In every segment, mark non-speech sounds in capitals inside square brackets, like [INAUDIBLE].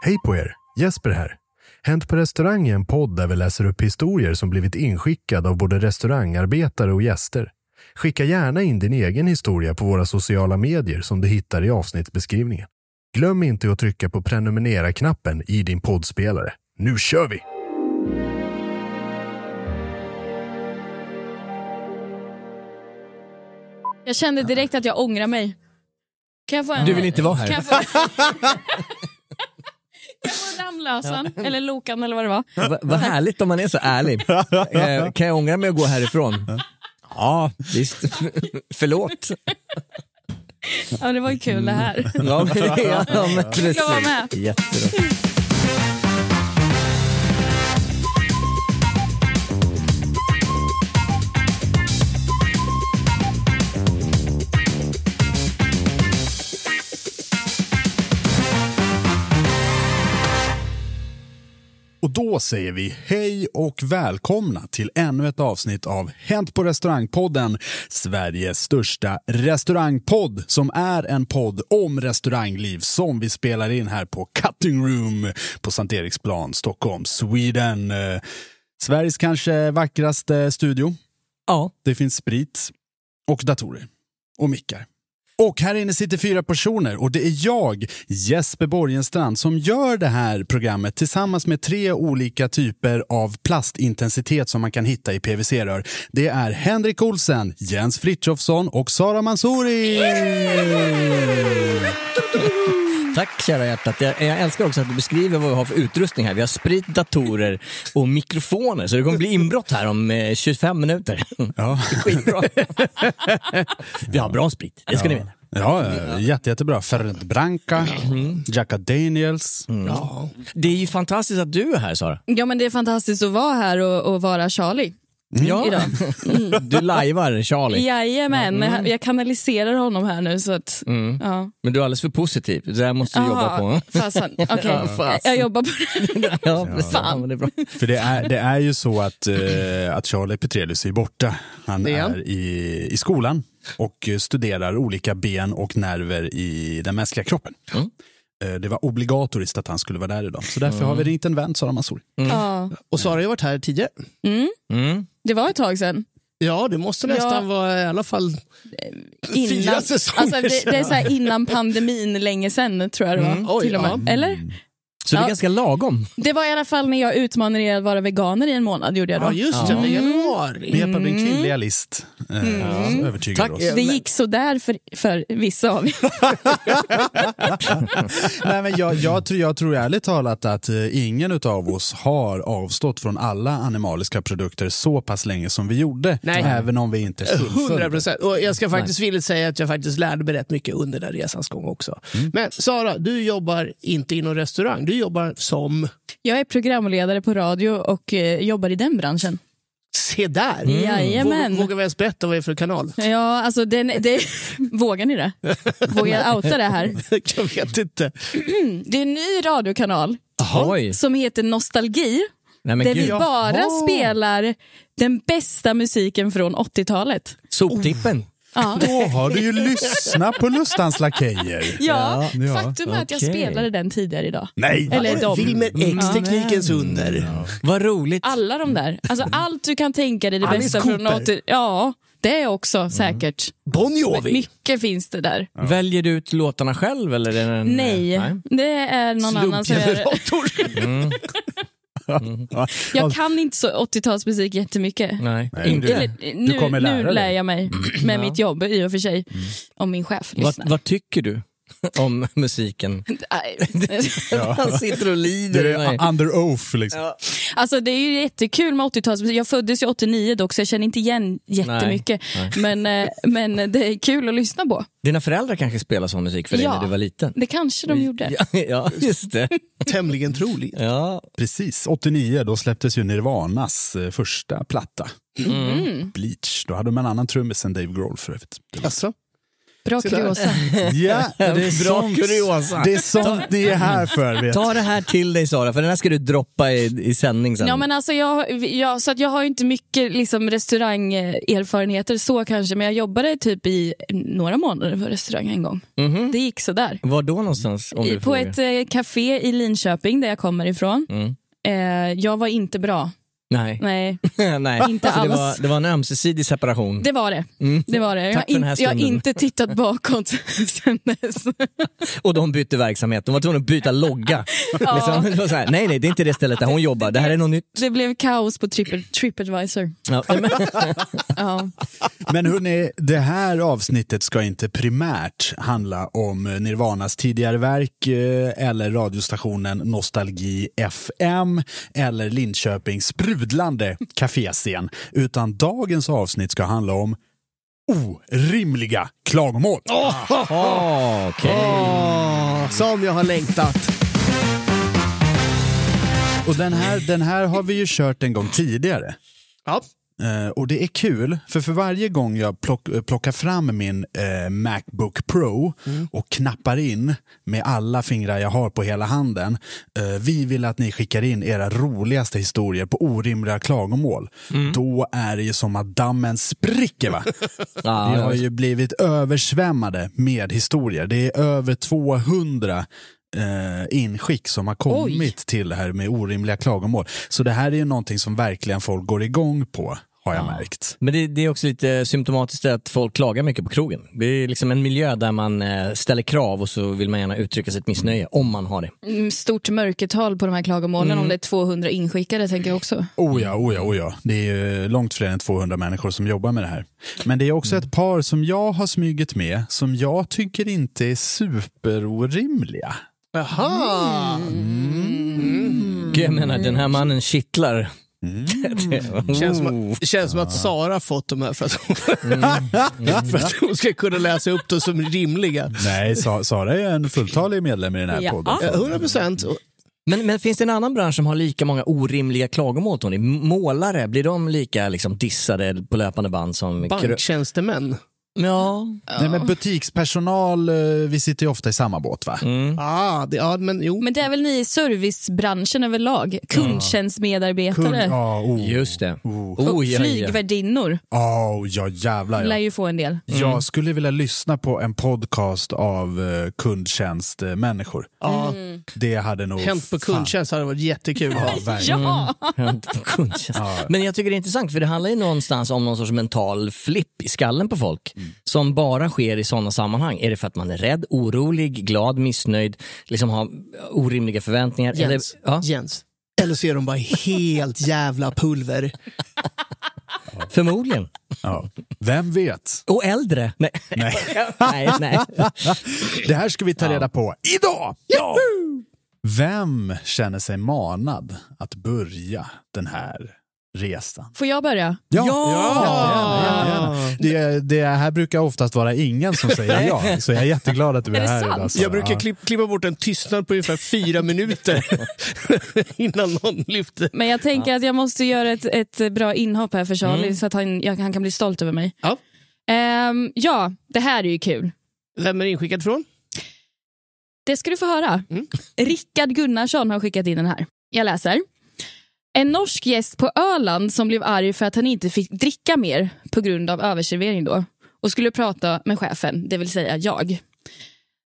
Hej på er! Jesper här. Hänt på restaurang är en podd där vi läser upp historier som blivit inskickade av både restaurangarbetare och gäster. Skicka gärna in din egen historia på våra sociala medier som du hittar i avsnittsbeskrivningen. Glöm inte att trycka på prenumerera-knappen i din poddspelare. Nu kör vi! Jag kände direkt att jag ångrar mig. Kan jag få en, Du vill inte vara här. [LAUGHS] Jag få Ramlösan, eller Lokan eller vad det var. Va- Vad härligt om man är så ärlig. [LAUGHS] Eh, kan jag ångra mig att gå härifrån? Ja, visst. Förlåt. Ja, det var ju kul det här. Ja, men, [LAUGHS] ja, men precis. Jag var med. Jättebra. Och då säger vi hej och välkomna till ännu ett avsnitt av Hänt på restaurangpodden, Sveriges största restaurangpodd som är en podd om restaurangliv som vi spelar in här på Cutting Room på Sankt Eriksplan, Stockholm, Sweden. Sveriges kanske vackraste studio. Ja, Det finns sprit och datorer och mickar. Och här inne sitter fyra personer och det är jag, Jesper Borgenstrand, som gör det här programmet tillsammans med tre olika typer av plastintensitet som man kan hitta i PVC-rör. Det är Henrik Olsen, Jens Frithiofsson och Sara Mansouri! Tack kära hjärtat. Jag, jag älskar också att du beskriver vad vi har för utrustning här. Vi har sprit, datorer och mikrofoner. Så det kommer bli inbrott här om eh, 25 minuter. Ja, [LAUGHS] Skitbra. [LAUGHS] vi har bra sprit, det ska ni veta. ja jätte, jättebra. Fernet Branca, Jacka Daniels. Det är ju fantastiskt att du är här Sara. Ja, men det är fantastiskt att vara här och, och vara Charlie Ja. idag. [LAUGHS] Du lajvar Charlie. Jajamän, jag kanaliserar honom här nu så att... Ja. Men du är alldeles för positiv. Det där måste du jobba Aha, på. Fasen, [LAUGHS] okej. Ja, fasen. Jag jobbar på det. [LAUGHS] ja. Ja, men det är bra. För det är, det är ju så att, eh, att Charlie Petrelius är borta. Han är är i, i skolan och studerar olika ben och nerver i den mänskliga kroppen. Mm. Eh, Det var obligatoriskt att han skulle vara där idag. Så därför har vi ringt en vän, Sara Mansouri. Ja. Och Sara har ju varit här tidigare. Mm. Det var ett tag sedan. Ja, det måste nästan Ja. vara i alla fall fyra Innan, säsonger alltså det, det är så här innan pandemin, länge sedan tror jag det var. Oj, till och med. ja. Eller? Så det är Ja. ganska lagom. Det var i alla fall när jag utmanade er att vara veganer i en månad. Gjorde jag då. Ja, just det. Mm. Januari. Med hjälp av din kvinnliga list eh, så övertygar du oss. Det gick så där för, för vissa av er. [LAUGHS] Nej, men jag, jag, tror, jag tror ärligt talat att eh, ingen av oss har avstått från alla animaliska produkter så pass länge som vi gjorde. Nej. Även om vi inte 100 fullföljde. procent. Och jag ska faktiskt villigt säga att jag faktiskt lärde mig rätt mycket under den resans gång också. Mm. Men Sara, du jobbar inte inom restaurang. Du jobbar som... Jag är programledare på radio och eh, jobbar i den branschen. Se där! Mm. Jajamän. Vågar, vi ens berätta vad det är för kanal? Ja, alltså den, det, [LAUGHS] vågar ni det? Vågar jag outa det här? [LAUGHS] jag vet inte. [CLEARS THROAT] Det är en ny radiokanal Oj. som heter Nostalgi. Nej, men där gud. vi bara Jaha. spelar den bästa musiken från 80-talet. Soptippen. Ja. [LAUGHS] Då har du ju [LAUGHS] lyssnat på Lustans Lakejer. Ja, Ja, faktum är att jag okej. spelade den tidigare idag. Nej! Eller de. Wilmer X, Ja. teknikens under. Vad roligt. Alla de där. Alltså allt du kan tänka dig det Alice bästa från Cooper. 80 Ja, det är också säkert. Bon Jovi. Mycket finns det där. Väljer du ut låtarna själv? Eller är det en, Nej, det är någon annan som gör [LAUGHS] Slumpgenerator. Jag kan inte så 80-talsmusik jättemycket. Nej. Nej, Inte. du- Eller, nu, kommer lära nu lär jag mig med mitt jobb i och för sig. Om min chef Vad, lyssnar. vad tycker du [LAUGHS] om musiken? Nej. [LAUGHS] [LAUGHS] Han sitter och Du lider. är Nej. under oath liksom. Alltså det är ju jättekul med 80-talsmusik. Jag föddes ju 89 dock så jag känner inte igen jättemycket. Men, eh, men det är kul att lyssna på. Dina föräldrar kanske spelade sån musik för dig Ja. när du var liten? Det kanske de gjorde. Ja, ja just det. Tämligen troligt. Ja. Precis, 89 då släpptes ju Nirvanas eh, första platta. Mm. Bleach. Då hade de en annan trummis än Dave Grohl för övrigt. Alltså, Bra kuriosa. [LAUGHS] Ja, det är Bra sånt, kuriosa. Det är sånt ni är här för. Vet. Ta det här till dig Sara, för den här ska du droppa i, i sändning sen. Ja, men alltså jag, jag, så att jag har inte mycket liksom, restaurangerfarenheter så kanske, men jag jobbade typ i några månader på restaurang en gång. Mhm. Det gick sådär. Var då någonstans? Om I, du på frågar? ett eh, café i Linköping där jag kommer ifrån. Mm. Eh, jag var inte bra. Nej, Nej, [LAUGHS] Nej. Inte Så det, alls. var, det var en ömsesidig separation. det var det. Mm. det, var det. Jag, har in, jag har inte tittat bakåt [LAUGHS] sen dess. [LAUGHS] Och de bytte verksamhet, de var tvungna att byta logga. liksom, det var så här, nej nej, det är inte det stället där hon jobbar, det här är något nytt. Det blev kaos på Triple, Tripadvisor. Ja, men, Ja. Men hörni, det här avsnittet ska inte primärt handla om Nirvanas tidigare verk eh, eller radiostationen Nostalgi FM eller Linköpings sprudlande kaféscen. Utan dagens avsnitt ska handla om orimliga klagomål. ah, okej. åh, som jag har längtat. Och den här, den här har vi ju kört en gång tidigare. Ja. Eh, och det är kul, för för varje gång jag plock, eh, plockar fram min eh, Macbook Pro och knappar in med alla fingrar jag har på hela handen. Eh, vi vill att ni skickar in era roligaste historier på orimliga klagomål. Då är det ju som att dammen spricker va? [LAUGHS] Vi har ju blivit översvämmade med historier. Det är över 200 eh, inskick som har kommit till det här med orimliga klagomål. Så det här är ju någonting som verkligen folk går igång på, har jag märkt. Men det, det är också lite symptomatiskt att folk klagar mycket på krogen. Det är liksom en miljö där man eh, ställer krav och så vill man gärna uttrycka sitt missnöje, om man har det. Mm, Stort mörkertal på de här klagomålen om det är 200 inskickade tänker jag också. Oh ja, oh ja, oh ja. Det är långt fler än 200 människor som jobbar med det här. Men det är också ett par som jag har smugit med som jag tycker inte är superorimliga. Jaha. Gud, Jag menar, den här mannen kittlar. Det känns, som att, känns som att Sara har fått de här för att, hon, [LAUGHS] för att hon ska kunna läsa upp dem som rimliga. Nej, Sa- Sara är en fulltalig medlem i den här Ja. podden. Ja, 100 procent. Men, men finns det en annan bransch som har lika många orimliga klagomål, Tony? Målare, blir de lika liksom, dissade på löpande band som... krö- Banktjänstemän. Ja. Nej, men butikspersonal, eh, vi sitter ju ofta i samma båt va? Ah, det, ja, men jo. Men det är väl ni i servicebranschen överlag? Kundtjänstmedarbetare Kund, ja, oh. Just det. Oh. och Oh, ja, ja. flygvärdinnor Oh, ja, jävlar lär ja. ju få en del. Jag skulle vilja lyssna på en podcast av uh, kundtjänstmänniskor. Ja. Det hade nog... Hänt på fan- kundtjänst hade varit jättekul. Ja. Ja! På kundtjänst. Men jag tycker det är intressant för det handlar ju någonstans om någon sorts mental flipp i skallen på folk som bara sker i sådana sammanhang. Är det för att man är rädd, orolig, glad, missnöjd, liksom har orimliga förväntningar? Jens, Eller, ja? Jens. Eller så är de bara helt jävla pulver. [LAUGHS] Förmodligen. Ja. Vem vet? Och äldre. Nej. Nej. [LAUGHS] nej, nej. Det här ska vi ta reda på idag! Ja. Vem känner sig manad att börja den här resan? Får jag börja? Ja! Ja! Det, det här brukar oftast vara ingen som säger ja, så jag är jätteglad att du är, Är det här sant? idag. Jag brukar klipp, klippa bort en tystnad på ungefär fyra minuter [LAUGHS] innan någon lyfter. Men jag tänker att jag måste göra ett, ett bra inhopp här för Charlie Mm. så att han, jag, han kan bli stolt över mig. Ja. Ehm, ja, det här är ju kul. Vem är det inskickad från? Det ska du få höra. Mm. Rickard Gunnarsson har skickat in den här. Jag läser. En norsk gäst på Öland som blev arg för att han inte fick dricka mer på grund av överservering då och skulle prata med chefen, det vill säga jag.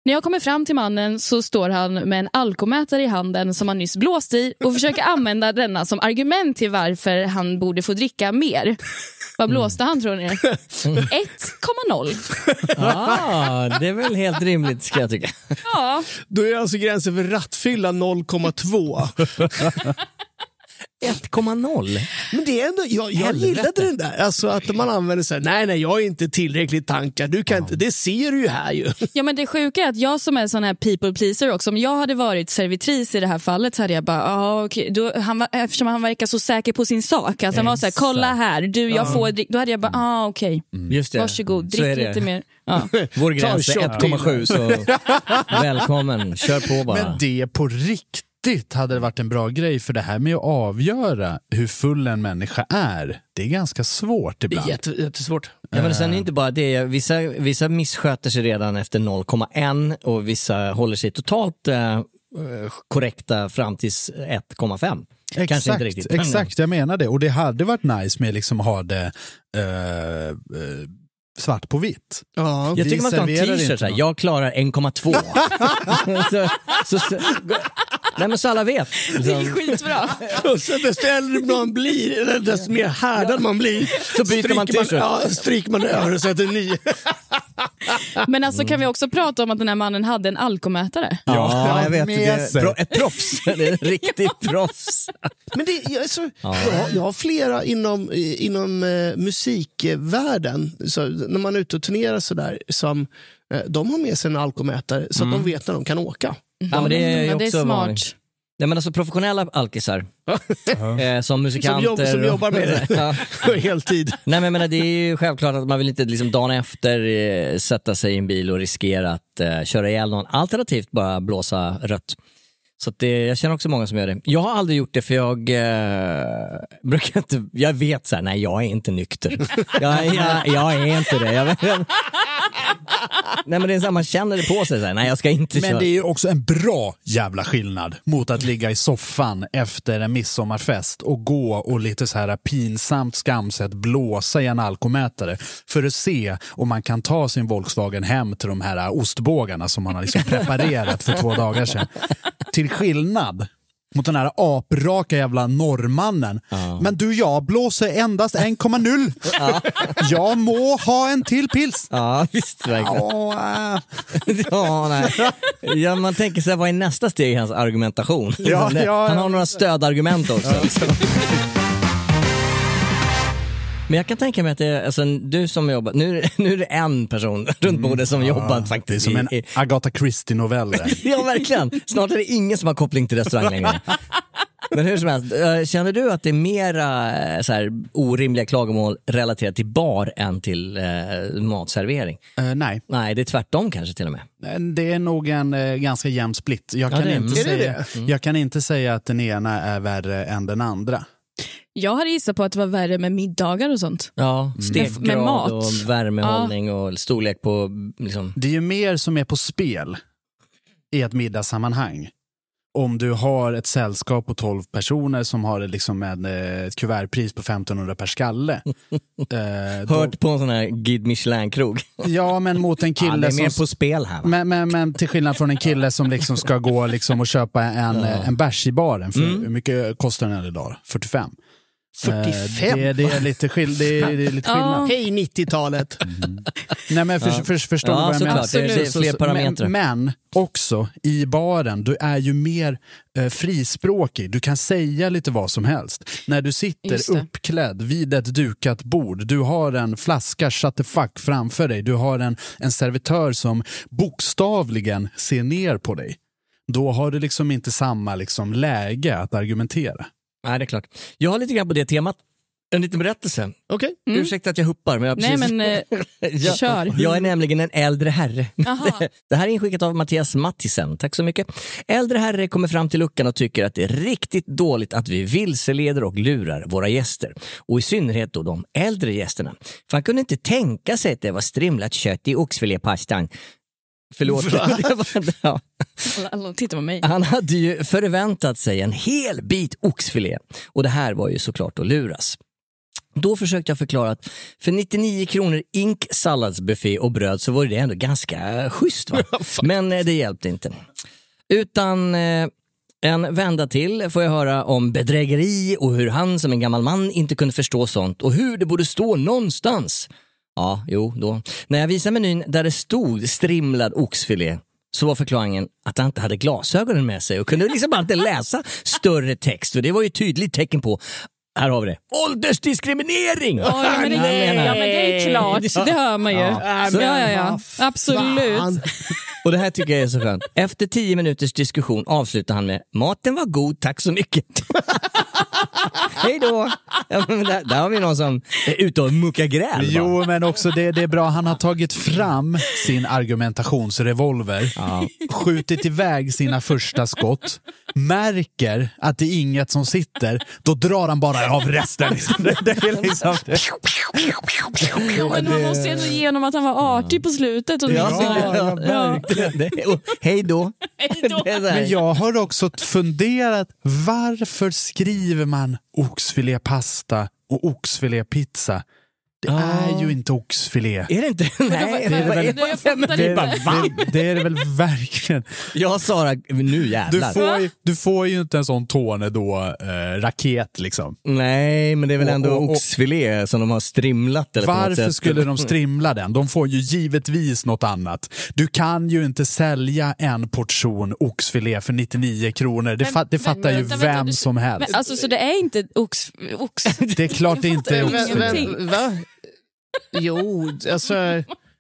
När jag kommer fram till mannen så står han med en alkomätare i handen som han nyss blåst i och försöker [LAUGHS] använda denna som argument till varför han borde få dricka mer. Vad blåste han tror ni? [LAUGHS] 1,0. Ah, det är väl helt rimligt ska jag tycka. Ja, Då är alltså gränsen för rattfylla 0,2. [LAUGHS] 1,0. Men det är ändå, jag, jag gillade den där. Alltså att man använder så här, nej nej jag är inte tillräckligt tankad, du kan inte, det ser du ju här ju. [LAUGHS] Ja men det sjuka är att jag som är sån här people pleaser också, om jag hade varit servitris i det här fallet så hade jag bara, ah, okej, då, han var, eftersom han verkar så säker på sin sak, alltså han var så här, kolla här, du jag får drick, då hade jag bara, ah okej, Just det. varsågod, Så är drick det. lite mer. [LAUGHS] Ja. Vår gräns är shot 1,7 så [LAUGHS] välkommen, kör på bara. Men det på riktigt hade det varit en bra grej för det här med att avgöra hur full en människa är, det är ganska svårt ibland. jätte, jättesvårt. Ja, men sen är det inte bara det, vissa, vissa missköter sig redan efter 0,1 och vissa håller sig totalt eh, korrekta fram till 1,5. Kanske Exakt, riktigt. exakt, jag menar det. Och det hade varit nice med liksom ha det eh, eh, svart på vitt. Ja. Jag Vi tycker man ska ha en t-shirt såhär, jag klarar 1,2. [LAUGHS] så, så, så, nej men så alla vet. Liksom. Skitbra. Och så desto äldre man [LAUGHS] blir, eller desto mer härdad man blir, Så byter man t-shirt. Ja, stryker man över och sätter ny. [LAUGHS] Men alltså kan vi också prata om att den här mannen hade en alkomätare? Ja, jag vet. Det är sig. pro, ett proffs. Det är en riktig proffs. Men det, jag, alltså, jag, jag har flera inom, inom eh, musikvärlden, så när man är ute och turnerar sådär, som eh, de har med sig en alkomätare så att de vet när de kan åka. Ja, men det är ju Ja, det är smart. vanligt. Nej, men alltså professionella alkisar, eh, som musikanter. Som, jobb, som jobbar med det [LAUGHS] ja. [LAUGHS] på heltid. Nej men menar, det är ju självklart att man vill inte liksom dagen efter eh, sätta sig i en bil och riskera att eh, köra ihjäl någon. Alternativt bara blåsa rött. Så det, jag känner också många som gör det. Jag har aldrig gjort det för jag eh, [LAUGHS] brukar inte, jag vet så här, nej jag är inte nykter. [LAUGHS] jag, jag, jag är inte det. Jag, nej men det är så här, man känner det på sig, så här, nej jag ska inte Men köra. det är ju också en bra jävla skillnad mot att ligga i soffan efter en midsommarfest och gå och lite så här pinsamt skamset blåsa i en alkomätare för att se om man kan ta sin Volkswagen hem till de här ostbågarna som man har liksom [LAUGHS] preparerat för två dagar sedan. Till skillnad mot den här apraka jävla norrmannen. Men du, jag blåser endast 1,0. [LAUGHS] Jag må ha en till pils. Ja, visst verkligen. Åh, äh. [LAUGHS] ja, nej. Ja, man tänker sig vad är nästa steg i hans argumentation? Ja, ja, Han ja. har några stödargument också. [LAUGHS] Men jag kan tänka mig att det är, alltså, du som jobbar, nu, nu är det en person runt bordet som jobbat Mm. Det är faktiskt. som en Agatha Christie-novell. [LAUGHS] ja, verkligen. Snart är det ingen som har koppling till restaurang längre. Men hur som helst, eh, känner du att det är mera eh, så här, orimliga klagomål relaterat till bar än till eh, matservering? Eh, nej, Nej, det är tvärtom kanske till och med. det är nog en eh, ganska jämn split. Jag Ja, kan, inte det säga, det? jag kan inte säga att den ena är värre än den andra. Jag hade gissat på att det var värre med middagar och sånt. Ja, Med stekgrad mat. och värmehållning och storlek på liksom, Det är ju mer som är på spel i ett middagssammanhang. Om du har ett sällskap på 12 personer som har liksom en, eh, ett kuvertpris på 1500 per skalle. [LAUGHS] eh, då, Hört på en sån här Guide Michelin-krog. ja, men mot en [LAUGHS] Ja, kille det är som... mer på spel här? Men, men, men till skillnad från en kille som liksom ska gå liksom och köpa en, Ja. en bärs i baren. För Mm. Hur mycket kostar den idag? 45. 45? Det, det är lite, skill det är, det är lite skillnad. Hej 90-talet. [LAUGHS] Nej, men för, för, förstår Ja, du vad jag menar? Det är- det är fler parametrar. Men, men också i baren, du är ju mer eh, frispråkig. Du kan säga lite vad som helst. När du sitter uppklädd vid ett dukat bord, du har en flaska shut the fuck framför dig, du har en, en servitör som bokstavligen ser ner på dig. Då har du liksom inte samma liksom läge att argumentera. Nej, det är klart. Jag har lite grann på det temat. En liten berättelse. Okej. Ursäkta att jag huppar. Men jag Nej, precis... men eh, [LAUGHS] jag, kör. jag är nämligen en äldre herre. [LAUGHS] Det här är inskickat av Mattias Mattisen. Tack så mycket. Äldre herre kommer fram till luckan och tycker att det är riktigt dåligt att vi vilseleder och lurar våra gäster. Och i synnerhet då de äldre gästerna. För han kunde inte tänka sig att det var strimlat kött i oxfilépastan. Förlåt. [LAUGHS] Ja. Alla, tittar på mig. Han hade ju förväntat sig en hel bit oxfilé och det här var ju såklart att luras. Då försökte jag förklara att för 99 kronor ink salladsbuffé och bröd så var det ändå ganska schysst. Va? [LAUGHS] Men eh, det hjälpte inte. Utan eh, en vända till får jag höra om bedrägeri och hur han som en gammal man inte kunde förstå sånt och hur det borde stå någonstans. Ja, jo, då. När jag visade menyn där det stod strimlad oxfilé så var förklaringen att han inte hade glasögonen med sig och kunde liksom bara inte läsa större text. Och det var ju ett tydligt tecken på här har vi det. Åldersdiskriminering! Ja, men det, menar- ja, men det är klart. Det hör man ju. Ja, Så- ja, ja. Absolut. Fan. Och det här tycker jag är så skönt. Efter tio minuters diskussion avslutar han med “Maten var god, tack så mycket”. [LAUGHS] [LAUGHS] Hej då! Ja, men där, där har vi någon som är ute och muckar gräl. Jo, men också det, det är bra. Han har tagit fram sin argumentationsrevolver, skjutit iväg sina första skott, märker att det är inget som sitter, då drar han bara av resten. Det, [LAUGHS] det är liksom, Men man måste ändå igenom att han var artig på slutet. Och Ja, ja, ja, verkligen. Och Hej då! [LAUGHS] Men jag har också funderat, varför skriver man oxfilépasta och oxfilépizza? Det är ju inte oxfilé. Är det inte? [LAUGHS] Nej, det är vad väl- är Jag det? Det, det, det är det väl verkligen. Jag Sara, nu Du jävlar. får, ju, du får ju inte en sån tornedå-raket liksom. Nej, men det är väl Och- ändå och- och- oxfilé som de har strimlat eller Varför skulle de strimla den? De får ju givetvis något annat. Du kan ju inte sälja en portion oxfilé för 99 kronor. Det, fa- det fattar ju vänta, vänta, vem du- som helst. Men alltså, så det är inte ox... ox. Det är klart det inte är oxfilé. Va? Jo, alltså...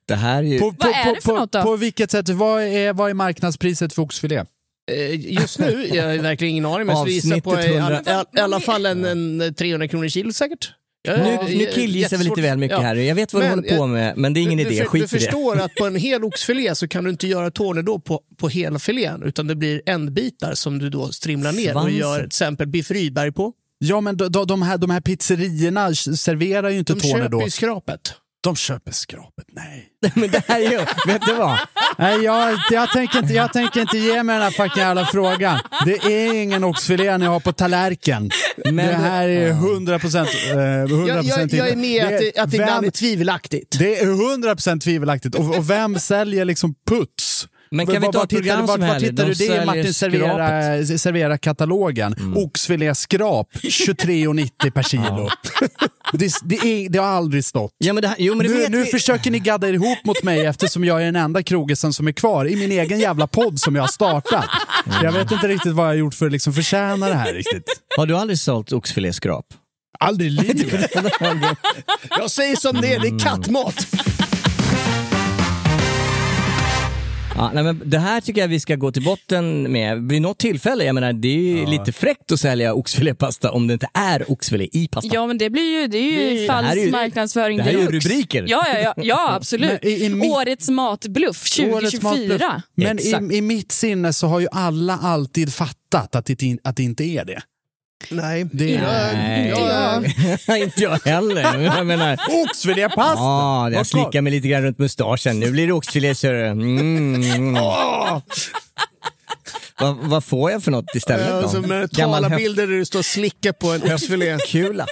Det här är ju... På, på, Vad är det för på, något då? på vilket sätt? Vad är, vad är marknadspriset för oxfilé? eh, Just nu, jag har verkligen ingen aning, men jag skulle gissa på Avsnittet i, all, 100. i alla fall en, en 300 kronor kilo säkert. Jag- Nu, nu killgissar vi lite väl mycket Ja. här. Jag vet vad du Men, håller på med, men det är ingen du, idé. Du, Skit du i det. förstår att på en hel oxfilé så kan du inte göra tornedå på, på hela filén, utan det blir ändbitar som du då strimlar ner och Svansen. gör till exempel biff Rydberg på. Ja, men de, de, här, de här pizzerierna serverar ju inte De köper tornedå. ju skrapet. De köper skrapet, nej. [LAUGHS] Men det här är ju, [LAUGHS] vet du vad? Nej, jag, jag, tänker inte, jag tänker inte ge mig den här fucking jävla frågan. Det är ingen oxfilé ni har på tallerken. det här är 100 procent eh, 100 Jag, jag, jag är med att det, att det ibland är tvivelaktigt. Det är 100 procent tvivelaktigt. Och, och vem säljer liksom puts? Men kan vi ta ett program som var helst? tittar De du det säljer Martin servera, servera katalogen? Mm. Oxfilé skrap 23,90 per kilo. [LAUGHS] det, det, är, det har aldrig stått. Ja, men det jo, men Nu, nu försöker ni gadda er ihop mot mig eftersom jag är den enda krogisen som är kvar i min egen jävla podd som jag har startat. Jag vet inte riktigt vad jag har gjort för att liksom förtjäna det här riktigt. Har du aldrig sålt oxfiléskrap? Aldrig i livet. [LAUGHS] Jag säger som det är, det är kattmat. Ja, nej, men det här tycker jag vi ska gå till botten med vid något tillfälle. Jag menar, det är ju lite fräckt att sälja oxfilépasta om det inte är oxfilé i pastan. Ja, men det blir ju, det är ju Det här är falsk ju- marknadsföring det här är ju rubriker. Ja, ja, ja, ja [LAUGHS] absolut. I- i mitt- Årets matbluff Årets matbluff. 2024. Men i, i mitt sinne så har ju alla alltid fattat att det, att det inte är det. Nej. Det är Nej, Ja, [LAUGHS] inte jag heller. Jag menar, [LAUGHS] oxfilépasta! Ja, jag slickar mig lite grann runt mustaschen. Nu blir det oxfilé, ser. Mm. Vad, vad får jag för något istället då? Alltså, med Gammal tala höft- bilder där du står och slickar på en [LAUGHS] oxfilé. Kula.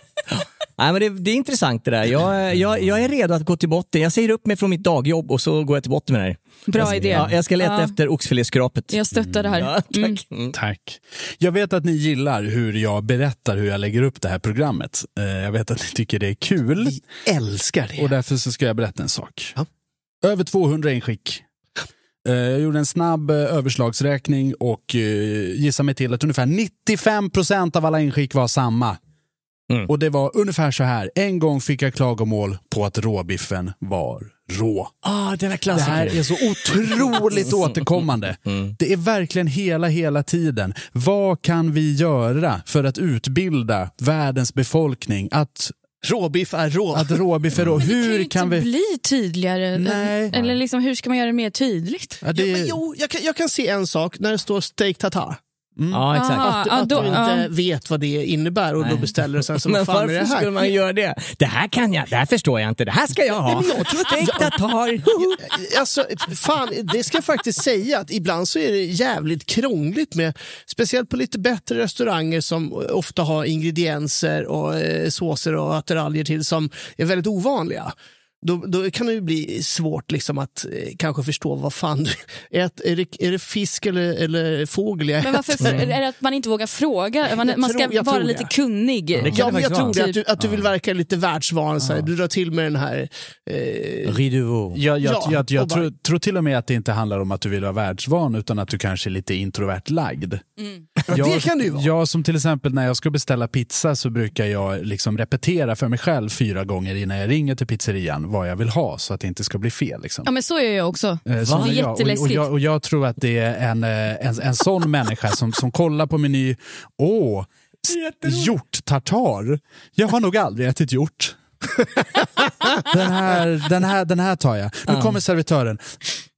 Nej, men det, det är intressant det där. Jag, jag, jag är redo att gå till botten. Jag säger upp mig från mitt dagjobb och så går jag till botten med det här. Bra jag, idé. Ja, jag ska leta Ja. efter oxfiléskrapet. Jag stöttar det här. Ja, Mm. tack. Mm. Tack. Jag vet att ni gillar hur jag berättar hur jag lägger upp det här programmet. Eh, Jag vet att ni tycker det är kul. Vi älskar det. Och därför så ska jag berätta en sak. Ja. Över 200 inskick. Eh, Jag gjorde en snabb eh, överslagsräkning och gissade mig till att ungefär 95 procent av alla inskick var samma. Mm. Och det var ungefär så här. En gång fick jag klagomål på att råbiffen var rå. Ah, den här Det här är så otroligt [LAUGHS] återkommande. Det är verkligen hela, hela tiden. Vad kan vi göra för att utbilda världens befolkning att, Råbiff är rå. att råbiff är rå? Det kan ju Hur inte kan vi... bli tydligare. Nej. Eller liksom, hur ska man göra det mer tydligt? Ja, det... Jo, men jo, jag, kan, jag kan se en sak när det står steak tartar. Ja, exakt. Aha. Att, Ja, att då- du inte ja. vet vad det innebär och då beställer du sen [LAUGHS] vad fan är det varför här? skulle man göra det? Det här kan jag, det här förstår jag inte. Det här ska jag ha. Steak tartar. Alltså, fan, det ska jag faktiskt säga att ibland så är det jävligt krångligt med, speciellt på lite bättre restauranger som ofta har ingredienser och eh, såser och attiraljer till som är väldigt ovanliga. Då, då kan det ju bli svårt liksom att eh, kanske förstå vad fan du [LAUGHS] ät, är, det, är det fisk eller, eller fågel jag Men varför äter? är det att man inte vågar fråga? Man, man ska tror- jag vara lite kunnig. Ja, men jag tror det, att du, att du vill verka lite världsvan. så här. Du drar till med den här... Eh, Riduvå. Jag, jag, Ja, jag, jag, tror, tror till och med att det inte handlar om att du vill vara världsvan utan att du kanske är lite introvert lagd. Jag, det kan ju vara. Jag som till exempel när jag ska beställa pizza så brukar jag liksom repetera för mig själv fyra gånger innan jag ringer till pizzerian vad jag vill ha så att det inte ska bli fel. Liksom. Ja, men så gör jag också. Eh, sån Det är jag. Och, och, jätteläskigt. jag, och jag tror att det är en, eh, en, en sån [LAUGHS] människa som, som kollar på meny. Åh, hjorttartar. Jag har nog aldrig ätit hjort. [LAUGHS] den, här, den, här, den här tar jag. Nu kommer servitören.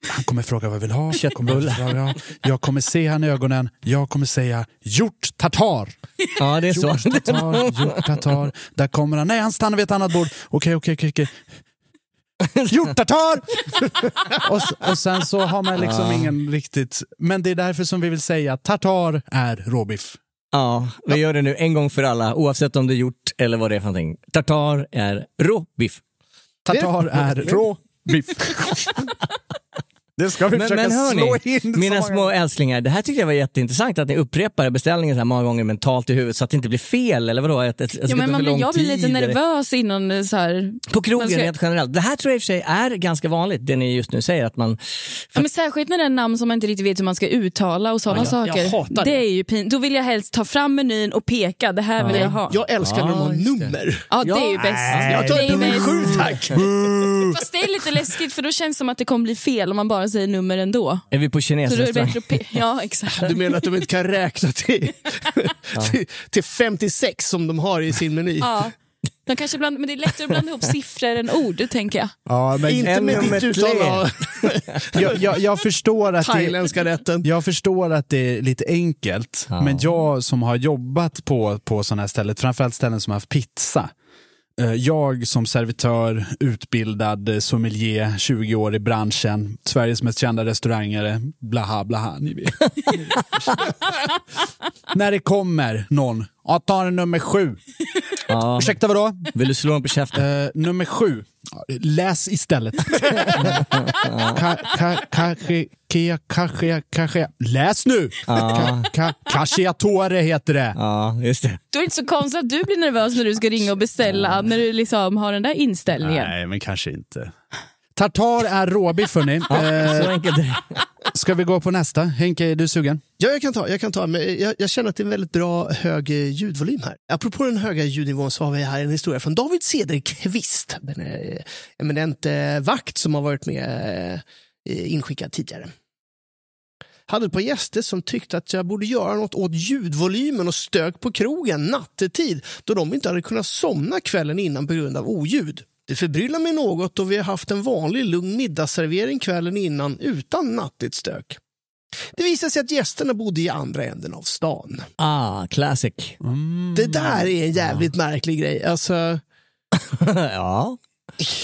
Han kommer fråga vad jag vill ha. [LAUGHS] Jag kommer, fråga, jag kommer se han i ögonen. Jag kommer säga hjorttartar. Ja, det är så. Hjorttartar, hjorttartar. Där kommer han. Nej, han stannar vid ett annat bord. Okej, okej, okej. [LAUGHS] okej. Hjorttartar! [LAUGHS] och, och sen så har man liksom ingen riktigt... Men det är därför som vi vill säga att tartar är råbiff. Ja, vi gör det nu en gång för alla, oavsett om det är gjort eller vad det är för någonting. Tartar är råbiff. Tartar är råbiff. [LAUGHS] Det ska vi Men, försöka men slå hörni, in. så mina små älsklingar, det här tyckte jag var jätteintressant att ni upprepar beställningen så här många gånger mentalt i huvudet så att det inte blir fel eller vadå? Att, att, att Ja, men man, för jag blir lite tid, nervös innan eh, så här. På krogen ska- rent generellt. Det här tror jag i och för sig är ganska vanligt, det ni just nu säger. Att man, Ja, men särskilt när det är namn som man inte riktigt vet hur man ska uttala och sådana Ja, jag- jag saker. hatar det det. är ju pin. Då vill jag helst ta fram menyn och peka, det här vill jag ha. Jag älskar när de har Ja, nummer. Ja, det är ju bäst. Jag tar nummer sju tack. Fast det är lite läskigt för då känns det som att det kommer bli fel om man bara säger nummer ändå. är vi på Så då är det kinesrestaurang? Ja, exakt. Du menar att de inte kan räkna till, [LAUGHS] till, till 56 som de har i sin meny? Ja. De kanske bland, men det är lättare att blanda ihop siffror än ord, tänker jag. Ja, men Inte med ditt uttal [LAUGHS] jag, jag, jag, förstår att det, rätten. jag förstår att det är lite enkelt, Ja. men jag som har jobbat på, på sådana här ställen, framförallt ställen som har haft pizza, jag som servitör, utbildad eh, sommelier, 20 år i branschen, Sveriges mest kända restaurangare, blaha blaha. Ni vet. [LAUGHS] När det kommer någon, ja, ta nummer sju. Ja. Ursäkta vadå? Vill du slå dem på käften? Eh, nummer sju. Läs istället. Ka- ka- Kanske. Läs nu! Kashiatore heter det. Ja, just det. Då är det inte så konstigt att du blir nervös när du ska ringa och beställa, när du liksom har den där inställningen. Nej, men kanske inte. Tartar är råbiff hörni. [LAUGHS] Eh, ska vi gå på nästa? Henke, är du sugen? Ja, jag kan ta. Jag, kan ta men jag, jag känner att det är en väldigt bra hög eh, ljudvolym här. Apropå den höga ljudnivån så har vi här en historia från David Cederqvist. Är eh, eminent eh, vakt som har varit med eh, inskickad tidigare. Hade ett par gäster som tyckte att jag borde göra något åt ljudvolymen och stök på krogen nattetid då de inte hade kunnat somna kvällen innan på grund av oljud. Det förbryllar mig något då vi har haft en vanlig lugn middagsservering kvällen innan utan nattigt stök. Det visade sig att gästerna bodde i andra änden av stan. Ah, classic. Det där är en jävligt märklig grej. Alltså, [LAUGHS] ja.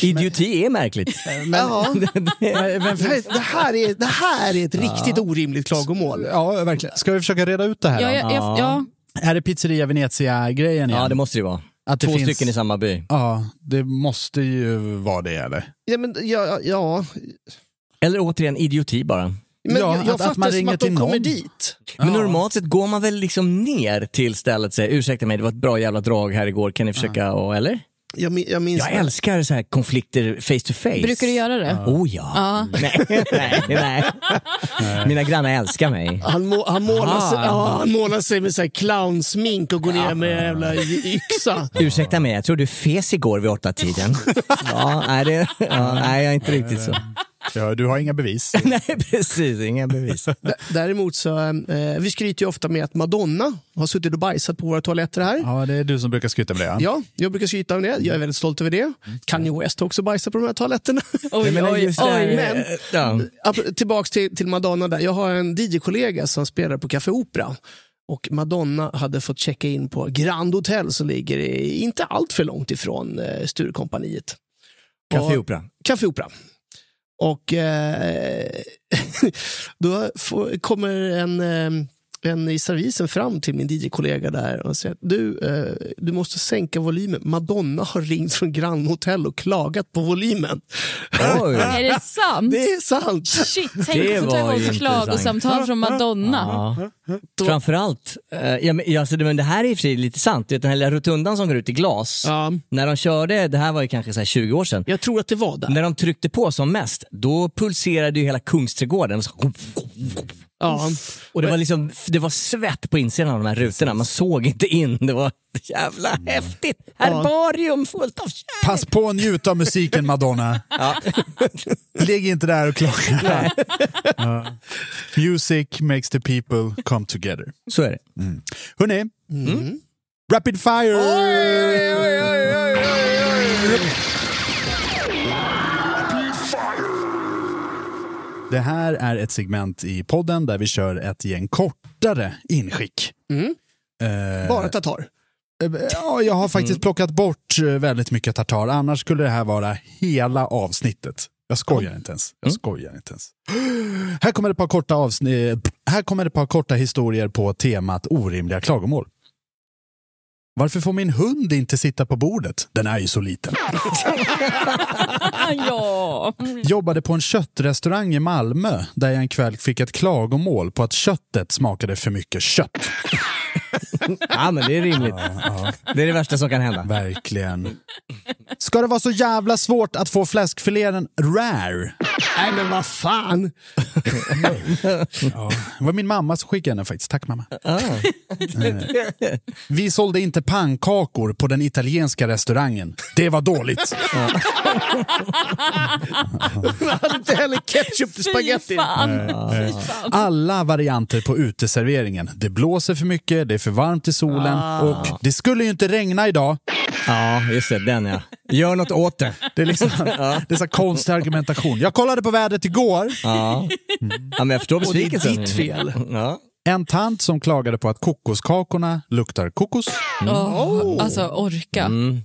Idioti är märkligt. [LAUGHS] ja, [LAUGHS] Men, det, här, är, det här är ett riktigt orimligt klagomål. ja, verkligen. Ska vi försöka reda ut det här? Ja, jag, ja. Är det pizzeria Venezia-grejen? Ja, det måste det vara. Att det Två finns... stycken i samma by. Ja, det måste ju vara det eller? Ja, men, ja, ja. Eller återigen idioti bara. men Ja, jag, jag att- att fattar man som ringer att de kommer någon. dit. Men normalt sett går man väl liksom ner till stället och säger ursäkta mig, det var ett bra jävla drag här igår, kan ni försöka, och, eller? Jag, jag minns Jag älskar så här konflikter face to face. Brukar du göra det? Oh ja. Nej, [LAUGHS] nej, nej. Mina grannar älskar mig. Han, må, han, målar sig, ja, han målar sig med så här clownsmink och går ner med en jävla yxa. Ursäkta mig, jag tror du fes igår vid åtta tiden. [LAUGHS] Ja, nej, det, ja, nej, jag är inte riktigt så. Ja, du har inga bevis. [LAUGHS] Nej, precis. Inga bevis. [LAUGHS] D- Däremot så, eh, vi skryter ju ofta med att Madonna har suttit och bajsat på våra toaletter här. Ja, det är du som brukar skryta med det. Ja. Ja, jag brukar skryta om det. Jag är väldigt stolt över det. Kanye West har också bajsat på de här toaletterna. [LAUGHS] Oj, Men oj, oj. men- ja. Tillbaks till, till Madonna där. Jag har en DJ-kollega som spelar på Café Opera. Och Madonna hade fått checka in på Grand Hotel som ligger inte allt för långt ifrån eh, Sturecompagniet. Café Opera. Café Opera. Och eh, [LAUGHS] då får, kommer en, eh, en i servisen fram till min DJ-kollega där och säger att du, eh, du måste sänka volymen. Madonna har ringt från Grand Hotel och klagat på volymen. Oj. Är det sant? Det är sant! Shit, tänk Det att få ta var ju emot klagosamtal från Madonna. Ja. Framförallt, eh, ja, men, ja, alltså, det, men det här är i och för sig lite sant. Vet, Den här lilla rotundan som går ut i glas. Ja, När de körde, det här var ju kanske så här 20 år sedan. jag tror att det var där. När de tryckte på som mest, då pulserade ju hela Kungsträdgården. Ja. Och det var liksom, det var svett på insidan av de här rutorna. Man såg inte in. Det var jävla Mm. häftigt. Herbarium fullt av kärlek. Pass på att njuta av musiken Madonna. [LAUGHS] Ligg inte där och klaga. [LAUGHS] Ja. Music makes the people come together. Så är det. Hörrni, Mm. Rapid Fire! Det här är ett segment i podden där vi kör ett gäng kortare inskick. Eh, Bara tatar. Eh, Ja, jag har faktiskt plockat bort eh, väldigt mycket tartar. Annars skulle det här vara hela avsnittet. Jag skojar inte ens. Jag skojar inte ens. Här kommer ett par korta avsnitt. Här kommer ett par korta historier på temat orimliga klagomål. Varför får min hund inte sitta på bordet? Den är ju så liten. [LAUGHS] ja. Jobbade på en köttrestaurang i Malmö där jag en kväll fick ett klagomål på att köttet smakade för mycket kött. Ja, men det är rimligt. Det är det värsta som kan hända. Verkligen. Ska det vara så jävla svårt att få fläskfiléen rare? Nej men vad fan! Ja, det var min mamma som skickade den faktiskt. Tack mamma. Eh, Vi sålde inte pannkakor på den italienska restaurangen. Det var dåligt. [LAUGHS] Jag hade inte heller ketchup till Fy spagetti. fan. Fy fan. Alla varianter på uteserveringen. Det blåser för mycket, det är för varmt i solen och det skulle ju inte regna idag. Ja, just det. Den ja. Gör något åt det. Det är liksom [LAUGHS] det är så konstig argumentation. Jag kollade på vädret igår. Ja. ja men jag förstår Och det är besvikelsen. ditt fel. Ja. En tant som klagade på att kokoskakorna luktar kokos. Åh, Alltså orka. Mm.